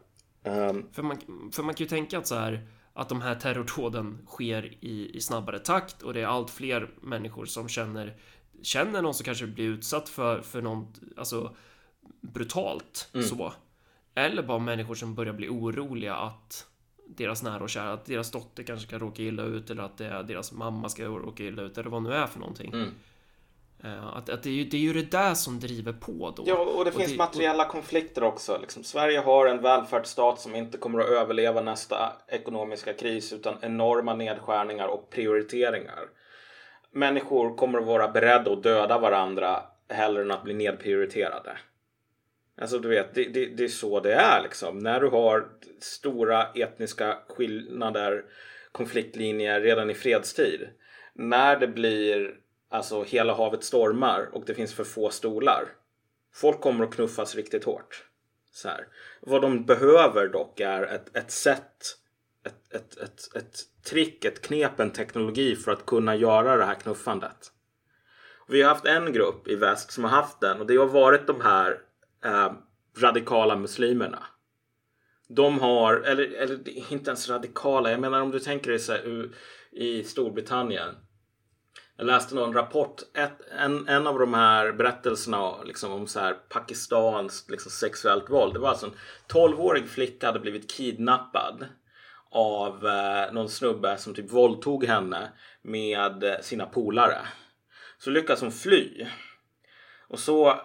Um... För, man, för man kan ju tänka att så här att de här terrordåden sker i, i snabbare takt och det är allt fler människor som känner känner någon som kanske blir utsatt för, för någon, alltså brutalt så. Eller bara människor som börjar bli oroliga att deras nära och kära, att deras dotter kanske ska råka illa ut eller att det är deras mamma ska råka illa ut eller vad nu är för någonting. Mm. Eh, Att, att det, är ju, det är ju det där som driver på då. Ja, och det finns materiella konflikter också. Liksom, Sverige har en välfärdsstat som inte kommer att överleva nästa ekonomiska kris utan enorma nedskärningar och prioriteringar. Människor kommer att vara beredda att döda varandra hellre än att bli nedprioriterade. Alltså du vet, det, det, det är så det är liksom. När du har stora etniska skillnader, konfliktlinjer redan i fredstid. När det blir alltså hela havet stormar och det finns för få stolar. Folk kommer att knuffas riktigt hårt. Så här. Vad de behöver dock är ett, ett sätt, ett, ett, ett, ett trick, ett knep, en teknologi för att kunna göra det här knuffandet. Vi har haft en grupp i väst som har haft den och det har varit de här eh, radikala muslimerna. De har, eller, eller inte ens radikala, jag menar om du tänker dig så här, i Storbritannien. Jag läste någon rapport, ett, en, en av de här berättelserna liksom, om så här pakistanskt liksom, sexuellt våld. Det var alltså en 12-årig flicka hade blivit kidnappad av eh, någon snubbe som typ våldtog henne med eh, sina polare. Så lyckas hon fly. Och så,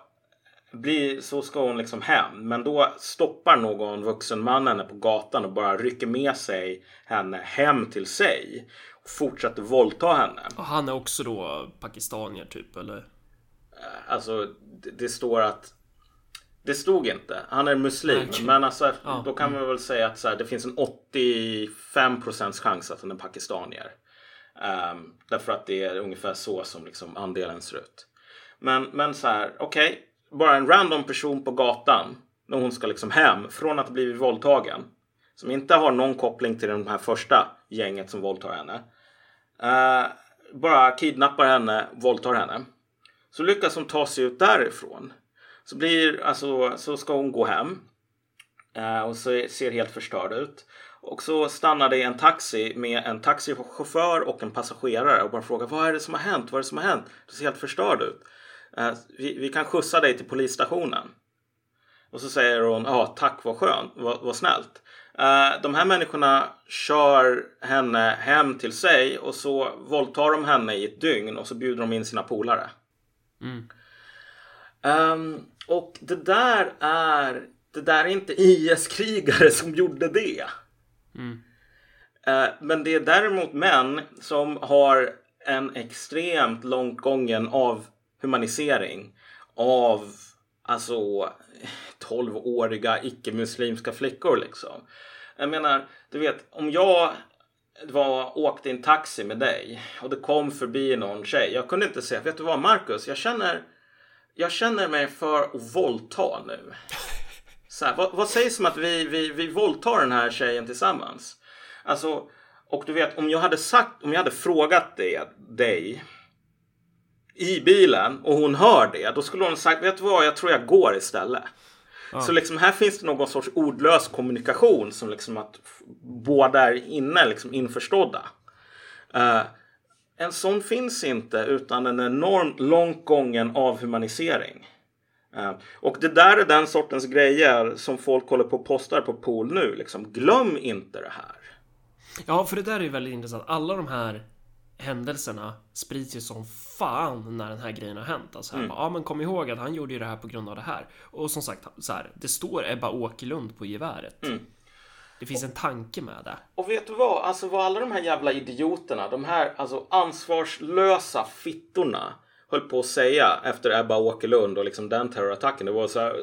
blir, så ska hon liksom hem. Men då stoppar någon vuxen man henne på gatan och bara rycker med sig henne hem till sig. Och fortsätter våldta henne. Och han är också då pakistanier typ, eller? Alltså det, det står att det stod inte. Han är muslim. Okej. Men alltså, Ja. då kan man väl säga att så här, det finns en 85% chans att han är pakistanier. Ehm, därför att det är ungefär så som liksom andelen ser ut. Men, men så här, okej. bara en random person på gatan. När hon ska liksom hem från att ha blivit våldtagen. Som inte har någon koppling till de här första gänget som våldtar henne. Eh, bara kidnappar henne, våldtar henne. Så lyckas hon ta sig ut därifrån. Så, blir, alltså, så ska hon gå hem. Eh, och så ser helt förstörd ut. Och så stannar det en taxi med en taxichaufför och en passagerare och bara frågar vad är det som har hänt? Vad är det som har hänt? Du ser helt förstörd ut. Eh, vi, vi kan skjutsa dig till polisstationen. Och så säger hon ja tack vad skönt, vad, vad snällt. Eh, de här människorna kör henne hem till sig och så våldtar de henne i ett dygn och så bjuder de in sina polare. Mm. Ehm, och det där är det där är inte IS-krigare som gjorde det. Mm. Eh, men det är däremot män som har en extremt långt gången av humanisering av alltså 12-åriga icke-muslimska flickor liksom. Jag menar, du vet om jag var, åkte i en taxi med dig och det kom förbi någon tjej. Jag kunde inte säga, vet du vad Marcus, jag känner, jag känner mig för att våldta nu. Så här, vad, vad sägs om att vi, vi, vi våldtar den här tjejen tillsammans? Alltså, och du vet om jag hade sagt, om jag hade frågat det, dig i bilen och hon hör det, då skulle hon sagt, vet du vad, jag tror jag går istället. Så liksom här finns det någon sorts ordlös kommunikation som liksom att båda är inne, liksom införstådda. Eh, en sån finns inte utan en enormt långt gången avhumanisering. Eh, och det där är den sortens grejer som folk håller på och postar på pool nu. Liksom. Glöm inte det här. Ja, för det där är ju väldigt intressant. Alla de här händelserna sprids ju som fan när den här grejen har hänt. Alltså här, bara, ja men kom ihåg att han gjorde ju det här på grund av det här. Och som sagt, så här, det står Ebba Åkerlund på geväret. Det finns en tanke med det. Och vet du vad? Alltså vad alla de här jävla idioterna, de här alltså ansvarslösa fittorna höll på att säga efter Ebba Åkerlund och liksom den terrorattacken. Det var så här,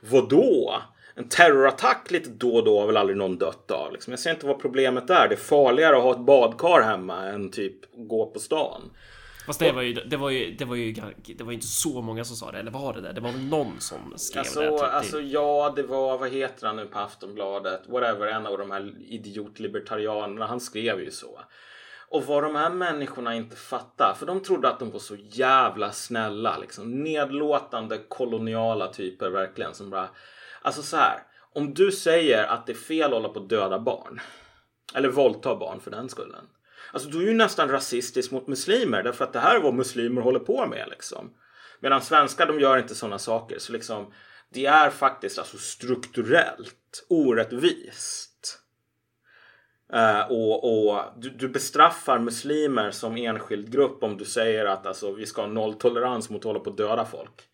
vadå? En terrorattack lite då och då har väl aldrig någon dött av. Liksom. Jag ser inte vad problemet är. Det är farligare att ha ett badkar hemma än typ gå på stan. Fast det var ju, det var ju, det var ju, det var ju inte så många som sa det. Eller var det det? Det var väl någon som skrev Alltså, det. Typ, alltså ja, det var, vad heter han nu på Aftonbladet? Whatever, en av de här idiotlibertarianerna. Han skrev ju så. Och vad de här människorna inte fattar, för de trodde att de var så jävla snälla, liksom nedlåtande koloniala typer verkligen som bara, alltså så här. Om du säger att det är fel att hålla på att döda barn, eller våldta barn för den skullen. Alltså du är ju nästan rasistisk mot muslimer därför att det här är vad muslimer håller på med liksom. Medan svenskar de gör inte sådana saker. Så liksom det är faktiskt alltså strukturellt orättvist. Uh, och, och du, du, bestraffar muslimer som enskild grupp om du säger att alltså, vi ska ha nolltolerans mot att hålla på att döda folk.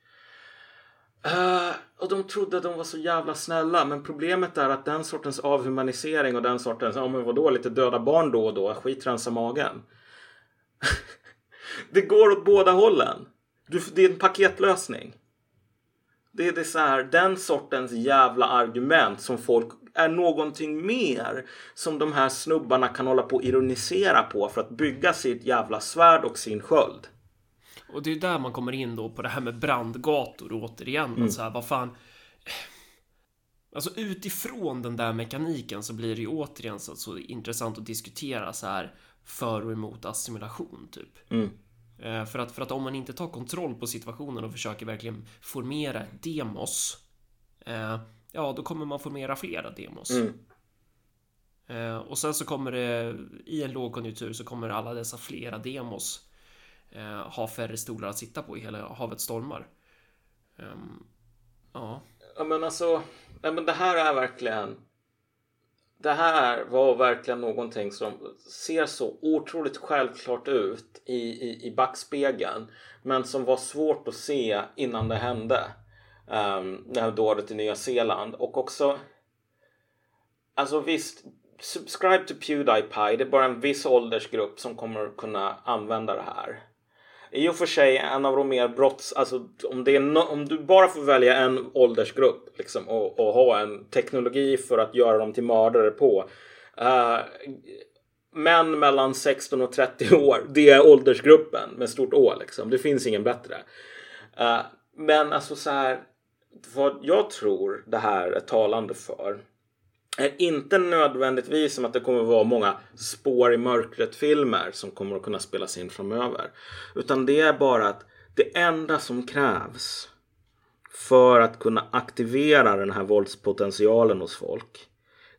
Uh, och de trodde att de var så jävla snälla. Men problemet är att den sortens avhumanisering och den sortens, ja men vadå, lite döda barn då och då, skitrensa magen. det går åt båda hållen. Du, det är en paketlösning. Det är det så här, den sortens jävla argument som folk är någonting mer som de här snubbarna kan hålla på och ironisera på för att bygga sitt jävla svärd och sin sköld. Och det är där man kommer in då på det här med brandgator återigen. Mm. Så här, vad fan. Alltså utifrån den där mekaniken så blir det ju återigen så, så intressant att diskutera så här för och emot assimilation typ. Mm. Eh, för, att, för att om man inte tar kontroll på situationen och försöker verkligen formera demos eh, Ja, då kommer man formera flera demos. Mm. Eh, och sen så kommer det i en lågkonjunktur så kommer alla dessa flera demos Eh, ha färre stolar att sitta på i hela havet stormar. Um, ja. Ja men alltså, nej men det här är verkligen det här var verkligen någonting som ser så otroligt självklart ut i, i, i backspegeln. Men som var svårt att se innan det hände. Um, det här dådet i Nya Zeeland. Och också... Alltså visst, subscribe to Pewdiepie. Det är bara en viss åldersgrupp som kommer kunna använda det här i och för sig en av de mer brotts... Alltså om, det är no, om du bara får välja en åldersgrupp liksom, och, och ha en teknologi för att göra dem till mördare på. Uh, män mellan 16 och 30 år, det är åldersgruppen med stort Å liksom. Det finns ingen bättre. Uh, men alltså så här, vad jag tror det här är talande för är inte nödvändigtvis som att det kommer att vara många spår i mörkret filmer som kommer att kunna spelas in framöver. Utan det är bara att det enda som krävs för att kunna aktivera den här våldspotentialen hos folk.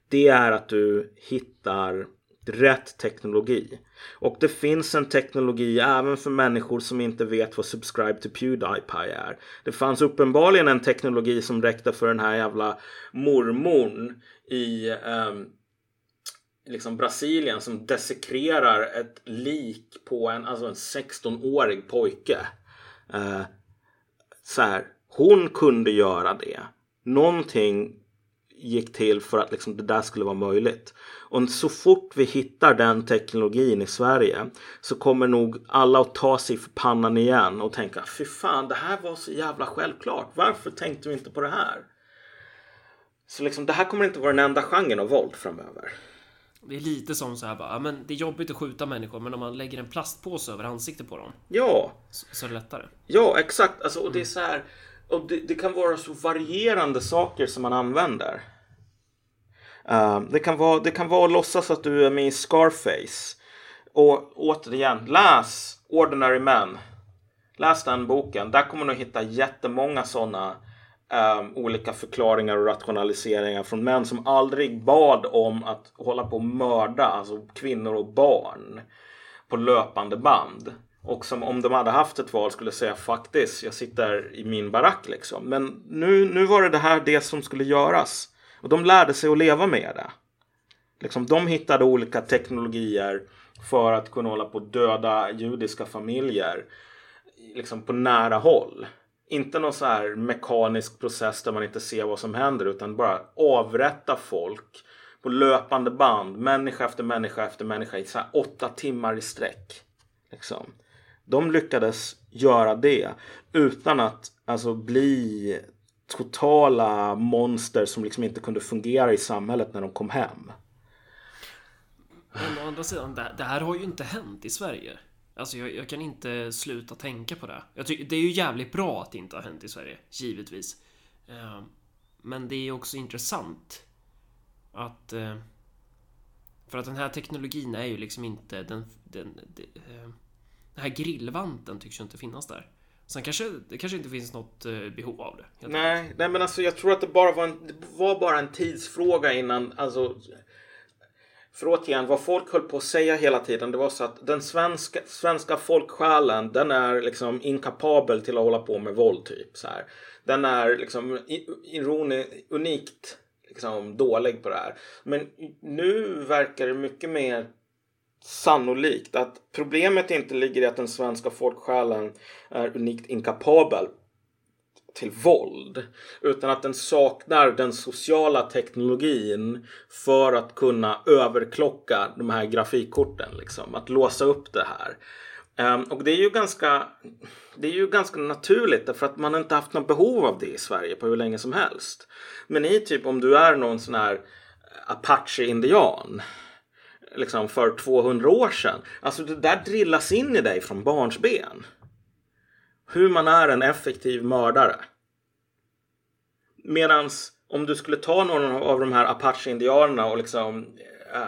Det är att du hittar rätt teknologi. Och det finns en teknologi även för människor som inte vet vad Subscribe to Pewdiepie är. Det fanns uppenbarligen en teknologi som räckte för den här jävla mormorn i um, liksom Brasilien som dessekrerar ett lik på en, alltså en 16-årig pojke. Uh, så här, hon kunde göra det. Någonting gick till för att liksom det där skulle vara möjligt. Och så fort vi hittar den teknologin i Sverige så kommer nog alla att ta sig för pannan igen och tänka fy fan det här var så jävla självklart. Varför tänkte vi inte på det här? Så liksom det här kommer inte vara den enda genren av våld framöver. Det är lite som så här bara, men det är jobbigt att skjuta människor men om man lägger en plastpåse över ansiktet på dem. Ja. Så, så är det lättare. Ja, exakt. Alltså, och det är så här. Och det, det kan vara så varierande saker som man använder. Ehm, det, kan vara, det kan vara att låtsas att du är med i Scarface. Och återigen, läs Ordinary Men. Läs den boken. Där kommer du hitta jättemånga sådana um, ehm, olika förklaringar och rationaliseringar från män som aldrig bad om att hålla på och mörda alltså kvinnor och barn på löpande band. Och som om de hade haft ett val skulle säga faktiskt, jag sitter i min barack liksom. Men nu, nu var det det här det som skulle göras. Och de lärde sig att leva med det. Liksom, de hittade olika teknologier för att kunna hålla på döda judiska familjer liksom på nära håll. Inte någon så här mekanisk process där man inte ser vad som händer utan bara avrätta folk på löpande band, människa efter människa efter människa i så här åtta timmar i sträck. Liksom. De lyckades göra det utan att alltså bli totala monster som liksom inte kunde fungera i samhället när de kom hem. Men å andra sidan, det, det här har ju inte hänt i Sverige. Alltså jag, jag, kan inte sluta tänka på det. Jag tycker, det är ju jävligt bra att det inte har hänt i Sverige, givetvis. Uh, men det är också intressant att... Uh, för att den här teknologin är ju liksom inte den... den, den, eh, den här grillvanten tycks ju inte finnas där. Sen kanske det kanske inte finns något eh, behov av det. Nej, nej, men alltså jag tror att det bara var en, det var bara en tidsfråga innan alltså för återigen, vad folk höll på att säga hela tiden det var så att den svenska, svenska folksjälen den är liksom inkapabel till att hålla på med våld typ. Så här. Den är liksom ironi, unikt liksom, dålig på det här. Men nu verkar det mycket mer sannolikt att problemet inte ligger i att den svenska folksjälen är unikt inkapabel till våld. Utan att den saknar den sociala teknologin för att kunna överklocka de här grafikkorten. Liksom. Att låsa upp det här. Um, och det är ju ganska det är ju ganska naturligt därför att man inte haft något behov av det i Sverige på hur länge som helst. Men i typ om du är någon sån här apache-indian liksom för 200 år sedan. Alltså det där drillas in i dig från barnsben. Hur man är en effektiv mördare. Medans om du skulle ta någon av de här apache-indianerna och liksom äh,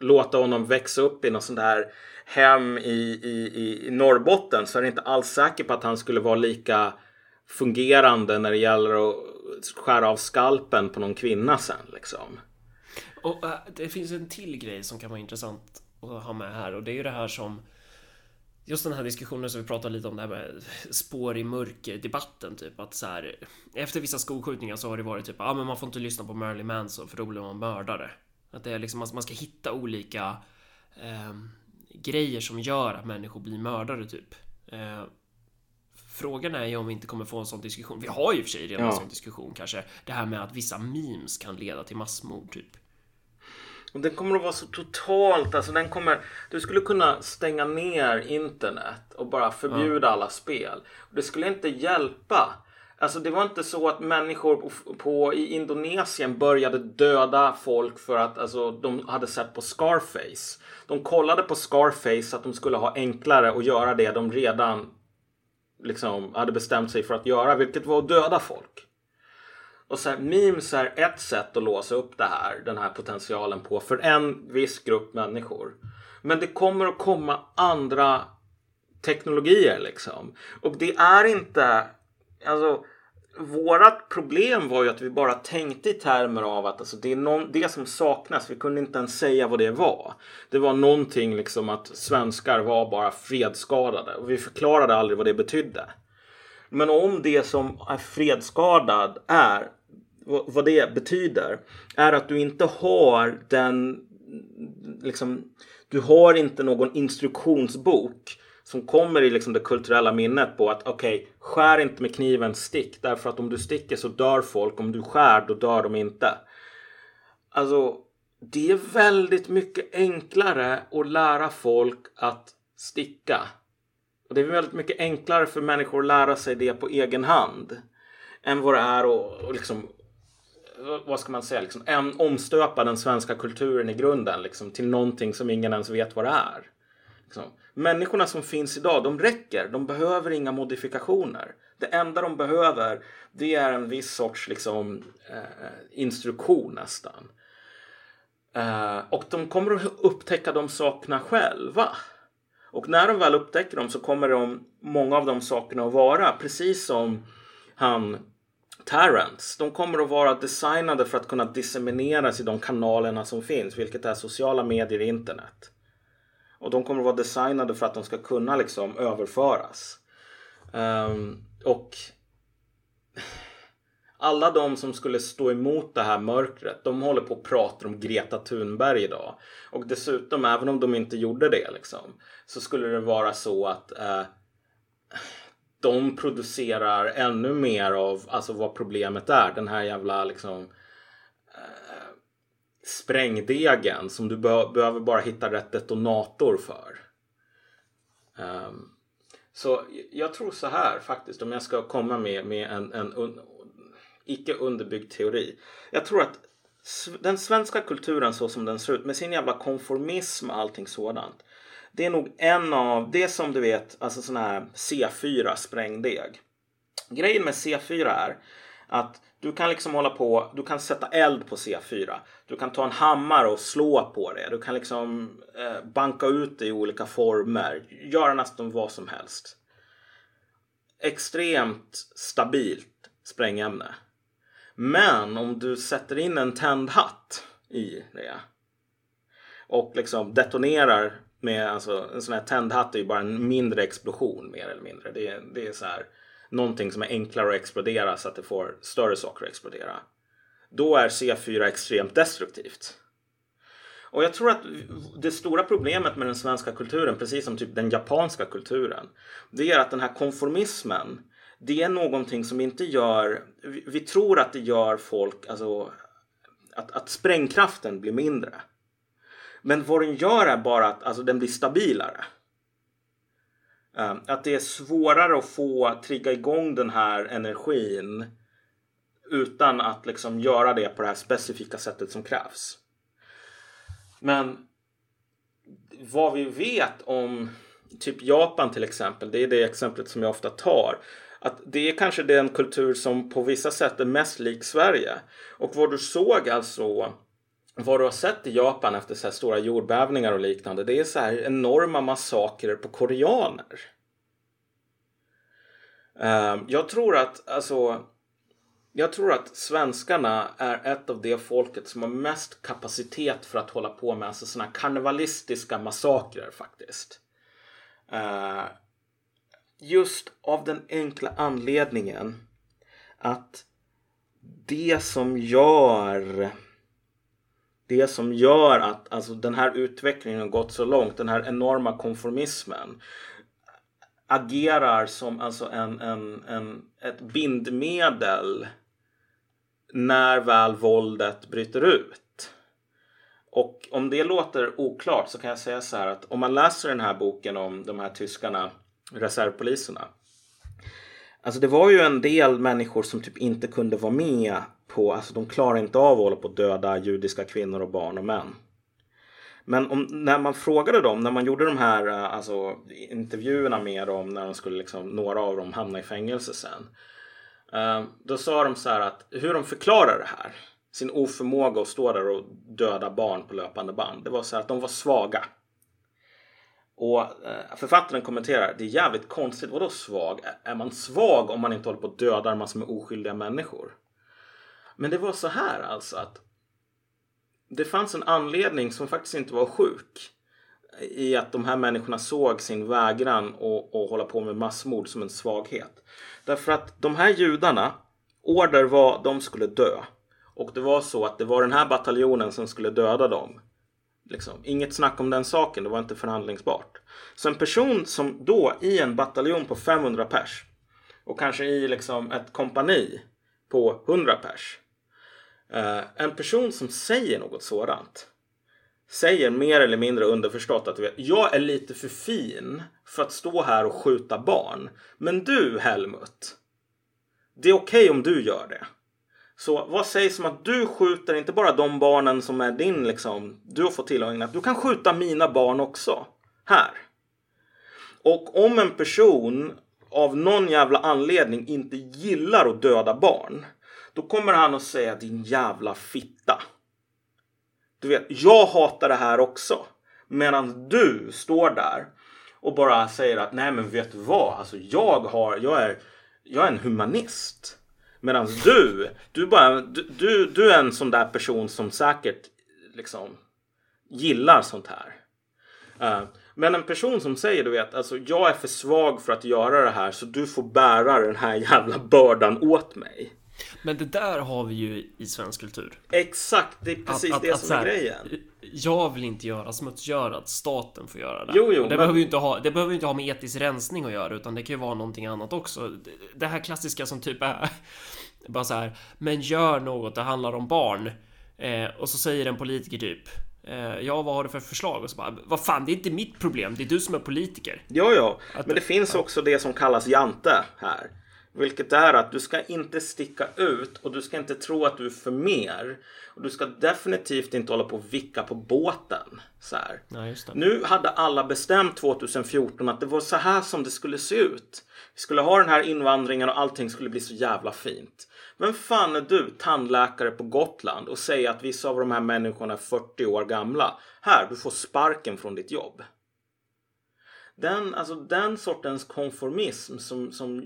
låta honom växa upp i något sånt där hem i, i, i Norrbotten så är det inte alls säker på att han skulle vara lika fungerande när det gäller att skära av skalpen på någon kvinna sen liksom. Och äh, det finns en till grej som kan vara intressant att ha med här och det är ju det här som Just den här diskussionen som vi pratade lite om det här med spår i mörker debatten typ att så här efter vissa skolskjutningar så har det varit typ ja ah, men man får inte lyssna på Marilyn Manson för då blir man mördare. Att det är liksom man ska hitta olika eh, grejer som gör att människor blir mördare typ. Eh, frågan är ju om vi inte kommer få en sån diskussion. Vi har ju i och för sig redan ja. en sån diskussion kanske. Det här med att vissa memes kan leda till massmord typ. Och den kommer att vara så totalt, alltså den kommer, du skulle kunna stänga ner internet och bara förbjuda ja. alla spel. Det skulle inte hjälpa. Alltså det var inte så att människor på, på, i Indonesien började döda folk för att alltså, de hade sett på Scarface. De kollade på Scarface att de skulle ha enklare att göra det de redan liksom hade bestämt sig för att göra, vilket var att döda folk. Och så här, memes är ett sätt att låsa upp det här, den här potentialen på för en viss grupp människor. Men det kommer att komma andra teknologier liksom. Och det är inte, alltså Vårat problem var ju att vi bara tänkte i termer av att alltså, det är någon, det som saknas. Vi kunde inte ens säga vad det var. Det var någonting liksom att svenskar var bara fredsskadade och vi förklarade aldrig vad det betydde. Men om det som är fredsskadad är vad det betyder är att du inte har den liksom du har inte någon instruktionsbok som kommer i liksom det kulturella minnet på att okej, okay, skär inte med kniven, stick. Därför att om du sticker så dör folk. Om du skär, då dör de inte. Alltså, det är väldigt mycket enklare att lära folk att sticka. Och det är väldigt mycket enklare för människor att lära sig det på egen hand. Än vad det är att liksom, vad ska man säga, liksom, omstöpa den svenska kulturen i grunden liksom, till någonting som ingen ens vet vad det är. Liksom. Människorna som finns idag, de räcker. De behöver inga modifikationer. Det enda de behöver, det är en viss sorts liksom, eh, instruktion nästan. Eh, och de kommer att upptäcka de sakerna själva. Och när de väl upptäcker dem så kommer de, många av de sakerna att vara precis som han Tarrants. De kommer att vara designade för att kunna dissemineras i de kanalerna som finns, vilket är sociala medier och internet. Och de kommer att vara designade för att de ska kunna liksom överföras. Um, och alla de som skulle stå emot det här mörkret, de håller på att prata om Greta Thunberg idag. Och dessutom, även om de inte gjorde det liksom, så skulle det vara så att eh, de producerar ännu mer av alltså vad problemet är. Den här jävla liksom eh, sprängdegen som du be behöver bara hitta rätt detonator för. Um, så jag tror så här faktiskt om jag ska komma med, med en, en icke underbyggd teori. Jag tror att den svenska kulturen så som den ser ut med sin jävla konformism och allting sådant. Det är nog en av, det som du vet, alltså sån här C4 sprängdeg. Grejen med C4 är att du kan liksom hålla på, du kan sätta eld på C4. Du kan ta en hammare och slå på det. Du kan liksom eh, banka ut det i olika former. Göra nästan vad som helst. Extremt stabilt sprängämne. Men om du sätter in en tändhatt i det och liksom detonerar med alltså, en sån här tändhatt är ju bara en mindre explosion mer eller mindre. Det är, det är så här någonting som är enklare att explodera så att det får större saker att explodera. Då är C4 extremt destruktivt. Och jag tror att det stora problemet med den svenska kulturen, precis som typ den japanska kulturen, det är att den här konformismen, det är någonting som inte gör, vi, vi tror att det gör folk, alltså att, att sprängkraften blir mindre. Men vad den gör är bara att alltså, den blir stabilare. Eh, att det är svårare att få trigga igång den här energin utan att liksom göra det på det här specifika sättet som krävs. Men vad vi vet om typ Japan till exempel, det är det exemplet som jag ofta tar. Att det är kanske den kultur som på vissa sätt är mest lik Sverige. Och vad du såg alltså vad du har sett i Japan efter så här stora jordbävningar och liknande, det är så här enorma massakrer på koreaner. Ehm, jag tror att, alltså, jag tror att svenskarna är ett av de folket som har mest kapacitet för att hålla på med alltså här karnevalistiska massakrer faktiskt. Ehm, Just av den enkla anledningen att det som gör det som gör att alltså, den här utvecklingen har gått så långt, den här enorma konformismen agerar som alltså en, en, en, ett bindmedel när väl våldet bryter ut. Och om det låter oklart så kan jag säga så här att om man läser den här boken om de här tyskarna, reservpoliserna. Alltså det var ju en del människor som typ inte kunde vara med på, alltså de klarar inte av att hålla på att döda judiska kvinnor och barn och män. Men om, när man frågade dem, när man gjorde de här eh, alltså, intervjuerna med dem när de skulle liksom, några av dem hamna i fängelse sen. Eh, då sa de så här att hur de förklarar det här, sin oförmåga att stå där och döda barn på löpande band. Det var så här att de var svaga. Och eh, författaren kommenterar, det är jävligt konstigt, vadå svag? Är man svag om man inte håller på att döda massor med oskyldiga människor? Men det var så här alltså att det fanns en anledning som faktiskt inte var sjuk i att de här människorna såg sin vägran att hålla på med massmord som en svaghet. Därför att de här judarna, order var de skulle dö. Och det var så att det var den här bataljonen som skulle döda dem. Liksom. Inget snack om den saken, det var inte förhandlingsbart. Så en person som då i en bataljon på 500 pers och kanske i liksom ett kompani på 100 pers Eh, en person som säger något sådant säger mer eller mindre underförstått att jag är lite för fin för att stå här och skjuta barn. Men du Helmut, det är okej okay om du gör det. Så vad sägs om att du skjuter inte bara de barnen som är din liksom, du har fått tillhörighet. Du kan skjuta mina barn också. Här. Och om en person av någon jävla anledning inte gillar att döda barn då kommer han att säga din jävla fitta. Du vet, jag hatar det här också. Medan du står där och bara säger att nej men vet du vad, alltså jag har, jag är, jag är en humanist. Medan du, du, bara, du, du, du är en sån där person som säkert liksom gillar sånt här. Uh, men en person som säger du vet, alltså jag är för svag för att göra det här så du får bära den här jävla bördan åt mig. Men det där har vi ju i svensk kultur. Exakt, det är precis att, det att, som är grejen. Jag vill inte göra smutsgörat, staten får göra det. Jo, jo, det, men... behöver ju inte ha, det behöver inte ha med etisk rensning att göra, utan det kan ju vara någonting annat också. Det här klassiska som typ är bara så här, men gör något, det handlar om barn. Eh, och så säger en politiker typ eh, Ja, vad har du för förslag? Och så bara, vad fan, det är inte mitt problem. Det är du som är politiker. Ja, ja, men det finns ja. också det som kallas jante här. Vilket är att du ska inte sticka ut och du ska inte tro att du är för mer. Och du ska definitivt inte hålla på och vicka på båten. Så ja, Nu hade alla bestämt 2014 att det var så här som det skulle se ut. Vi skulle ha den här invandringen och allting skulle bli så jävla fint. Vem fan är du, tandläkare på Gotland och säger att vissa av de här människorna är 40 år gamla? Här, du får sparken från ditt jobb. Den, alltså den sortens konformism som, som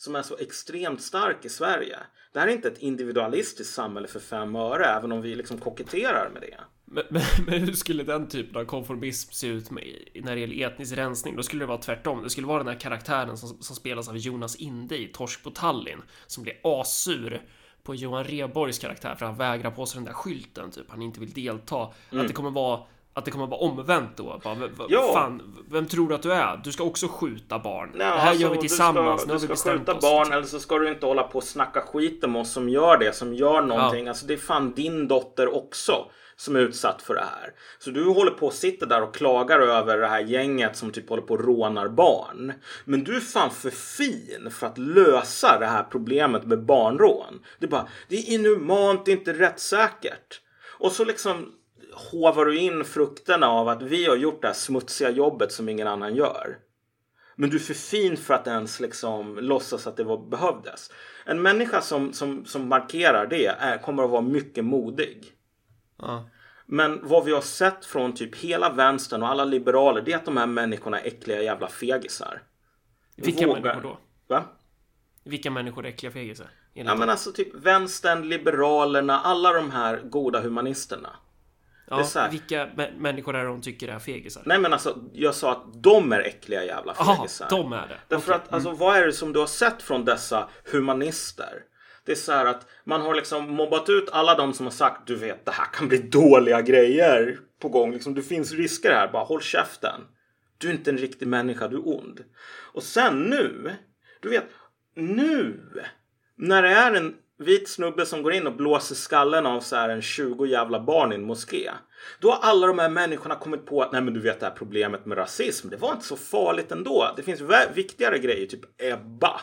som är så extremt stark i Sverige. Det här är inte ett individualistiskt samhälle för fem öre, även om vi liksom koketterar med det. Men, men, men, hur skulle den typen av konformism se ut med, när det gäller etnisk rensning? Då skulle det vara tvärtom. Det skulle vara den här karaktären som, som spelas av Jonas Inde i Torsk på Tallinn som blir asur på Johan Reborgs karaktär för han vägrar på sig den där skylten, typ han inte vill delta. Mm. Att det kommer vara att det kommer vara omvänt då. Bara, ja. Fan, vem tror du att du är? Du ska också skjuta barn. Nej, det här alltså, gör vi tillsammans. Du ska, du ska skjuta barn typ. eller så ska du inte hålla på och snacka skit om oss som gör det, som gör någonting. Ja. Alltså det är fan din dotter också som är utsatt för det här. Så du håller på att sitter där och klagar över det här gänget som typ håller på och rånar barn. Men du är fan för fin för att lösa det här problemet med barnrån. Det är bara, det är inhumant, det är inte rättssäkert. Och så liksom hovar du in frukterna av att vi har gjort det här smutsiga jobbet som ingen annan gör. Men du är för fin för att ens liksom låtsas att det var, behövdes. En människa som, som, som markerar det är, kommer att vara mycket modig. Ja. Men vad vi har sett från typ hela vänstern och alla liberaler det är att de här människorna är äckliga jävla fegisar. Vilka Vågar... människor då? Va? Vilka människor är äckliga fegisar? Ja men alltså typ vänstern, liberalerna, alla de här goda humanisterna. Ja, här... vilka människor är det de tycker är fegisar? Nej men alltså jag sa att de är äckliga jävla fegisar. Aha, de är det. Därför okay. att alltså, mm. vad är det som du har sett från dessa humanister? Det är så här att man har liksom mobbat ut alla de som har sagt du vet det här kan bli dåliga grejer på gång. Liksom, det finns risker här. Bara håll käften. Du är inte en riktig människa, du är ond. Och sen nu, du vet, nu när det är en vit snubbe som går in och blåser skallen av så här en 20 jävla barn i en moské. Då har alla de här människorna kommit på att nej men du vet det här problemet med rasism, det var inte så farligt ändå. Det finns viktigare grejer, typ Ebba.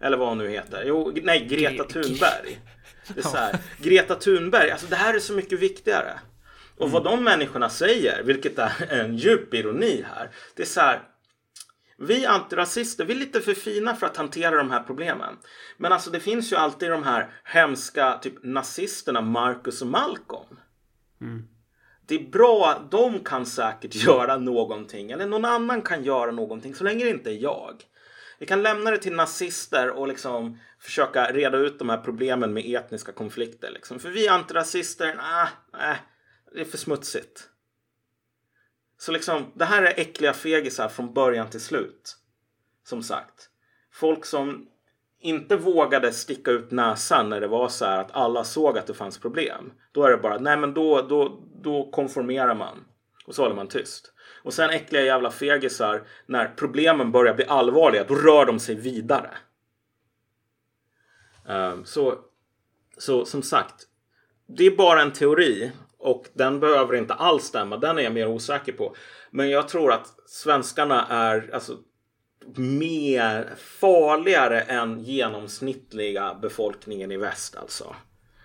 Eller vad hon nu heter. Jo, nej, Greta Thunberg. Det är så här, Greta Thunberg, alltså det här är så mycket viktigare. Och mm. vad de människorna säger, vilket är en djup ironi här, det är så här. Vi antirasister, vi är lite för fina för att hantera de här problemen. Men alltså det finns ju alltid de här hemska typ nazisterna Marcus och Malcolm. Mm. Det är bra, de kan säkert göra någonting. Eller någon annan kan göra någonting så länge det inte är jag. Vi kan lämna det till nazister och liksom försöka reda ut de här problemen med etniska konflikter. Liksom. För vi antirasister, nej, nah, eh, det är för smutsigt. Så liksom, det här är äckliga fegisar från början till slut. Som sagt. Folk som inte vågade sticka ut näsan när det var så här att alla såg att det fanns problem. Då är det bara, nej men då, då, då konformerar man. Och så håller man tyst. Och sen äckliga jävla fegisar, när problemen börjar bli allvarliga, då rör de sig vidare. Um, så, så som sagt, det är bara en teori och den behöver inte alls stämma. Den är jag mer osäker på. Men jag tror att svenskarna är alltså, mer farligare än genomsnittliga befolkningen i väst alltså.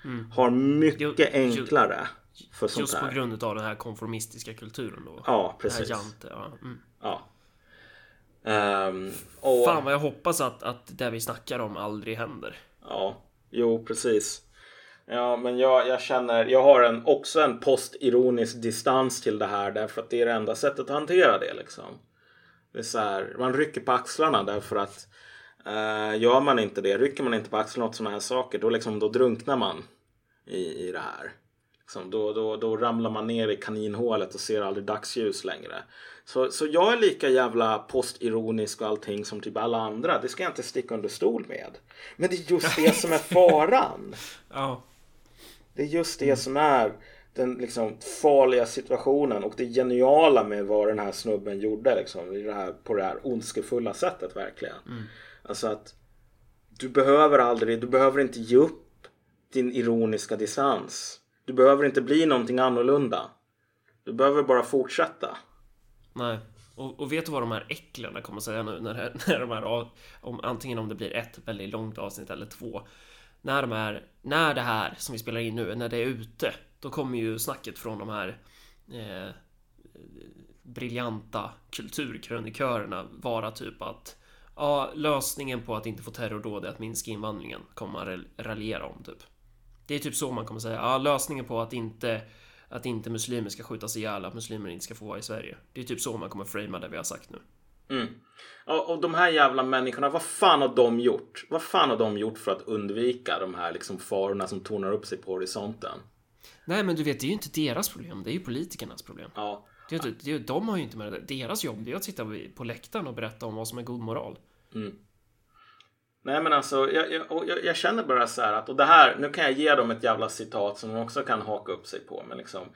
Mm. Har mycket enklare för sånt Just på grund av den här konformistiska kulturen då. Ja, precis. Jante, ja. Mm. ja. Um, och... Fan vad jag hoppas att, att det vi snackar om aldrig händer. Ja, jo precis. Ja, men jag, jag känner, jag har en, också en postironisk distans till det här därför att det är det enda sättet att hantera det liksom. Det är så här, man rycker på axlarna därför att uh, gör man inte det, rycker man inte på axlarna åt sådana här saker, då, liksom, då drunknar man i, i det här. Liksom, då, då, då ramlar man ner i kaninhålet och ser aldrig dagsljus längre. Så, så jag är lika jävla postironisk och allting som typ alla andra. Det ska jag inte sticka under stol med. Men det är just det som är faran. ja. Det är just det som är den liksom farliga situationen och det geniala med vad den här snubben gjorde liksom, i det här, på det här ondskefulla sättet verkligen. Mm. Alltså att du behöver aldrig, du behöver inte ge upp din ironiska distans. Du behöver inte bli någonting annorlunda. Du behöver bara fortsätta. Nej. Och, och vet du vad de här äcklarna kommer säga nu när, när de här, om, antingen om det blir ett väldigt långt avsnitt eller två. När de här, när det här som vi spelar in nu, när det är ute, då kommer ju snacket från de här eh, briljanta kulturkrönikörerna vara typ att ja, lösningen på att inte få terrordåd är att minska invandringen kommer man raljera om typ. Det är typ så man kommer säga. Ja, lösningen på att inte att inte muslimer ska skjutas ihjäl, att muslimer inte ska få vara i Sverige. Det är typ så man kommer framea det vi har sagt nu. Mm. Och, och de här jävla människorna, vad fan har de gjort? Vad fan har de gjort för att undvika de här liksom farorna som tornar upp sig på horisonten? Nej, men du vet, det är ju inte deras problem. Det är ju politikernas problem. Ja, Det det är, de har ju inte med det. Deras jobb det är att sitta på läktaren och berätta om vad som är god moral. Nej men alltså jag, jag, jag, jag känner bara så här att och det här, nu kan jag ge dem ett jävla citat som de också kan haka upp sig på. Men liksom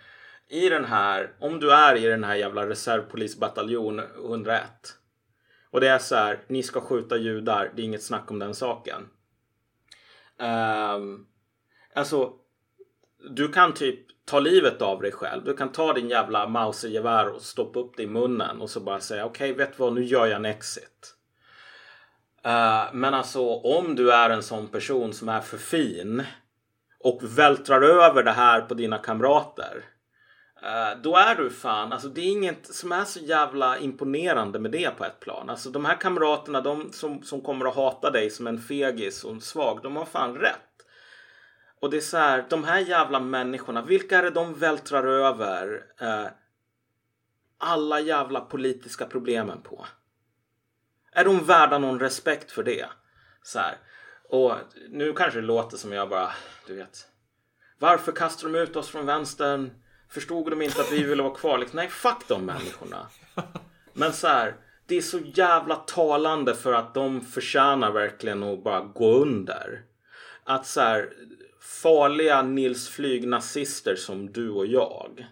i den här, om du är i den här jävla reservpolisbataljon 101 och det är så här, ni ska skjuta judar, det är inget snack om den saken. Um, alltså, du kan typ ta livet av dig själv. Du kan ta din jävla mausergevär och stoppa upp det i munnen och så bara säga okej, vet du vad, nu gör jag en exit. Uh, men alltså om du är en sån person som är för fin och vältrar över det här på dina kamrater. Uh, då är du fan, alltså det är inget som är så jävla imponerande med det på ett plan. Alltså de här kamraterna, de som, som kommer att hata dig som en fegis och en svag, de har fan rätt. Och det är så här, de här jävla människorna, vilka är det de vältrar över uh, alla jävla politiska problemen på? Är de värda någon respekt för det? Så här. Och nu kanske det låter som jag bara, du vet. Varför kastar de ut oss från vänstern? Förstod de inte att vi ville vara kvar? Liksom, nej, fuck de människorna. Men så här, det är så jävla talande för att de förtjänar verkligen att bara gå under. Att så här, farliga Nils Flyg-nazister som du och jag.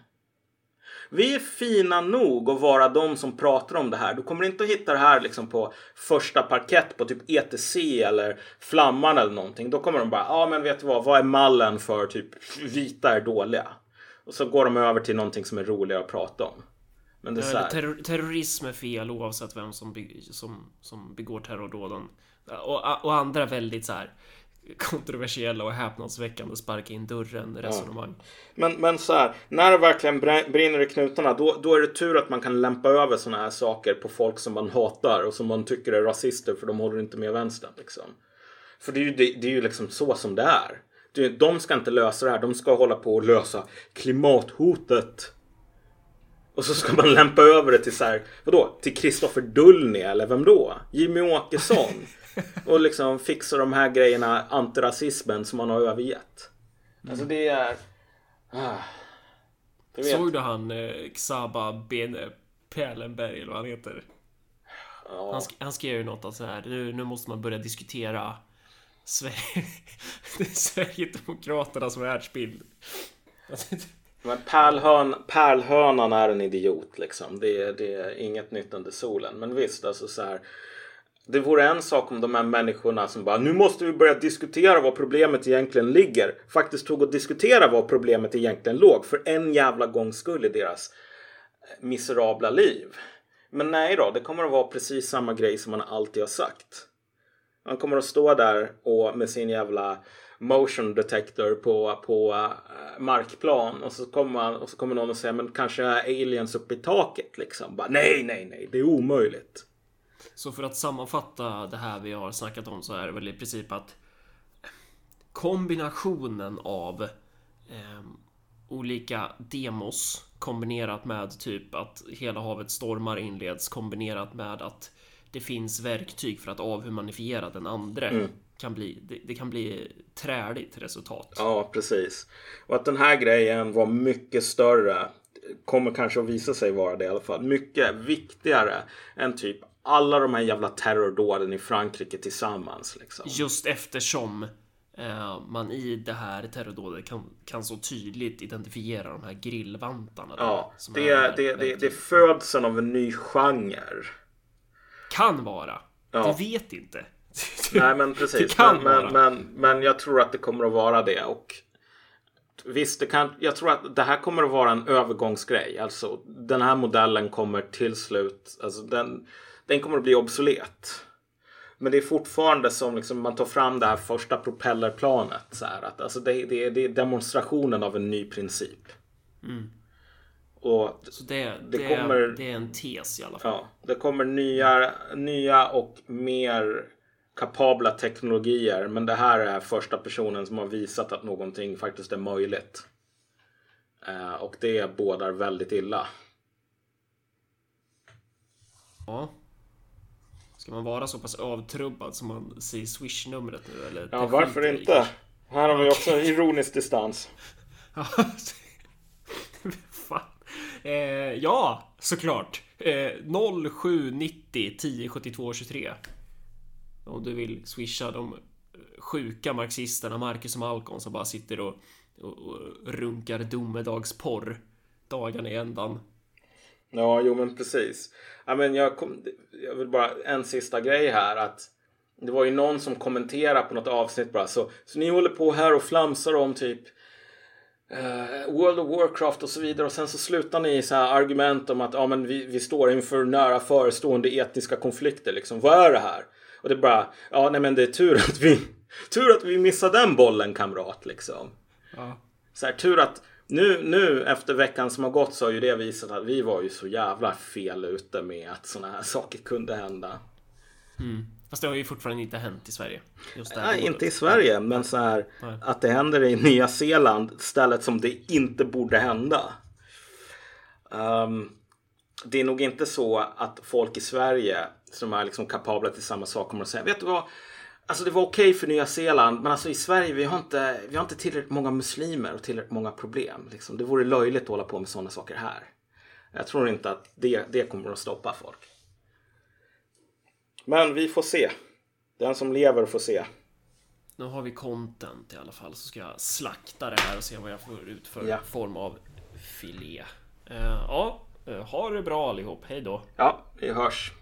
Vi är fina nog att vara de som pratar om det här. Du kommer inte att hitta det här liksom på första parkett på typ ETC eller Flamman eller någonting. Då kommer de bara, ja ah, men vet du vad, vad är mallen för typ vita är dåliga? Och så går de över till någonting som är roligare att prata om. Men det är här, terror, terrorism är fel oavsett vem som, som, som begår terrordåden. Och, och andra väldigt så här kontroversiella och häpnadsväckande sparka in dörren resonemang. Men, men så här, när det verkligen brinner i knutarna då, då är det tur att man kan lämpa över såna här saker på folk som man hatar och som man tycker är rasister för de håller inte med vänstern. Liksom. För det är ju, det, det är ju liksom så som det är. Det, de ska inte lösa det här, de ska hålla på och lösa klimathotet. Och så ska man lämpa över det till så här, vadå? Till Kristoffer Dullny eller vem då? Jimmy Åkesson. Och liksom fixa de här grejerna, antirasismen som man har övergett. Alltså det är... Ah. Såg du han eh, Xaba Bene Perlenberg eller vad han heter? Ja. Han, sk- han skrev ju något att så här, nu, nu måste man börja diskutera Sverige, Sverigedemokraternas världsbild. Alltså, Men pärlhön, pärlhönan är en idiot liksom. Det är, det är inget nytt under solen. Men visst, alltså så här. Det vore en sak om de här människorna som bara nu måste vi börja diskutera var problemet egentligen ligger. Faktiskt tog och diskutera var problemet egentligen låg för en jävla gångs skull i deras eh, miserabla liv. Men nej då, det kommer att vara precis samma grej som man alltid har sagt. Man kommer att stå där och med sin jävla motion detector på, på eh, markplan och så, kommer man, och så kommer någon och säger men kanske är aliens uppe i taket liksom. Bara, nej, nej, nej, det är omöjligt. Så för att sammanfatta det här vi har snackat om så är det väl i princip att kombinationen av eh, olika demos kombinerat med typ att hela havet stormar inleds kombinerat med att det finns verktyg för att avhumanifiera den andra kan bli, det, det kan bli träligt resultat. Ja, precis. Och att den här grejen var mycket större kommer kanske att visa sig vara det i alla fall. Mycket viktigare än typ alla de här jävla terrordåden i Frankrike tillsammans. Liksom. Just eftersom eh, man i det här terrordådet kan, kan så tydligt identifiera de här grillvantarna. där, Ja, som det, är det, det, det är födseln av en ny genre. Kan vara. Ja. Du vet inte. Nej men precis. Det kan men, vara. men, men, men jag tror att det kommer att vara det. Och visst, det kan, jag tror att det här kommer att vara en övergångsgrej. Alltså den här modellen kommer till slut, alltså den, den kommer att bli obsolet. Men det är fortfarande som liksom man tar fram det här första propellerplanet. Så här, att, alltså det, det, det är demonstrationen av en ny princip. Och Så det, Det det, kommer- det är en tes i alla fall. Ja, det kommer nya, nya och mer kapabla teknologier. Men det här är första personen som har visat att någonting faktiskt är möjligt. Eh, och det bådar väldigt illa. Ja. Ska man vara så pass avtrubbad som man säger swish-numret nu eller? Ja, varför inte? Här har vi också ironisk distans. Fan. Eh, ja, såklart. Eh, 0790 10 72 23. Om du vill swisha de sjuka marxisterna Marcus och Malcolm som bara sitter och, och, och runkar domedagsporr dagarna i ändan. Ja, jo men precis. Ja, men jag, kom, jag vill bara en sista grej här att det var ju någon som kommenterade på något avsnitt bara så, så ni håller på här och flamsar om typ uh, World of Warcraft och så vidare och sen så slutar ni i så här argument om att ja, men vi, vi står inför nära förestående etniska konflikter liksom. Vad är det här? Och det är bara, ja nej men det är tur att vi, tur att vi missade den bollen kamrat liksom. Ja. Så här, tur att nu, nu efter veckan som har gått så har ju det visat att vi var ju så jävla fel ute med att sådana här saker kunde hända. Mm. Fast det har ju fortfarande inte hänt i Sverige. Nej, inte i Sverige, men så här Nej. att det händer i Nya Zeeland, stället som det inte borde hända. Um, det är nog inte så att folk i Sverige som är liksom kapabla till samma sak kommer att säga, vet du vad? Alltså det var okej okay för Nya Zeeland, men alltså i Sverige vi har inte, vi har inte tillräckligt många muslimer och tillräckligt många problem. Liksom. Det vore löjligt att hålla på med sådana saker här. Jag tror inte att det, det kommer att stoppa folk. Men vi får se. Den som lever får se. Nu har vi content i alla fall så ska jag slakta det här och se vad jag får ut för ja. form av filé. Uh, ja, uh, ha det bra allihop. Hej då. Ja, vi hörs.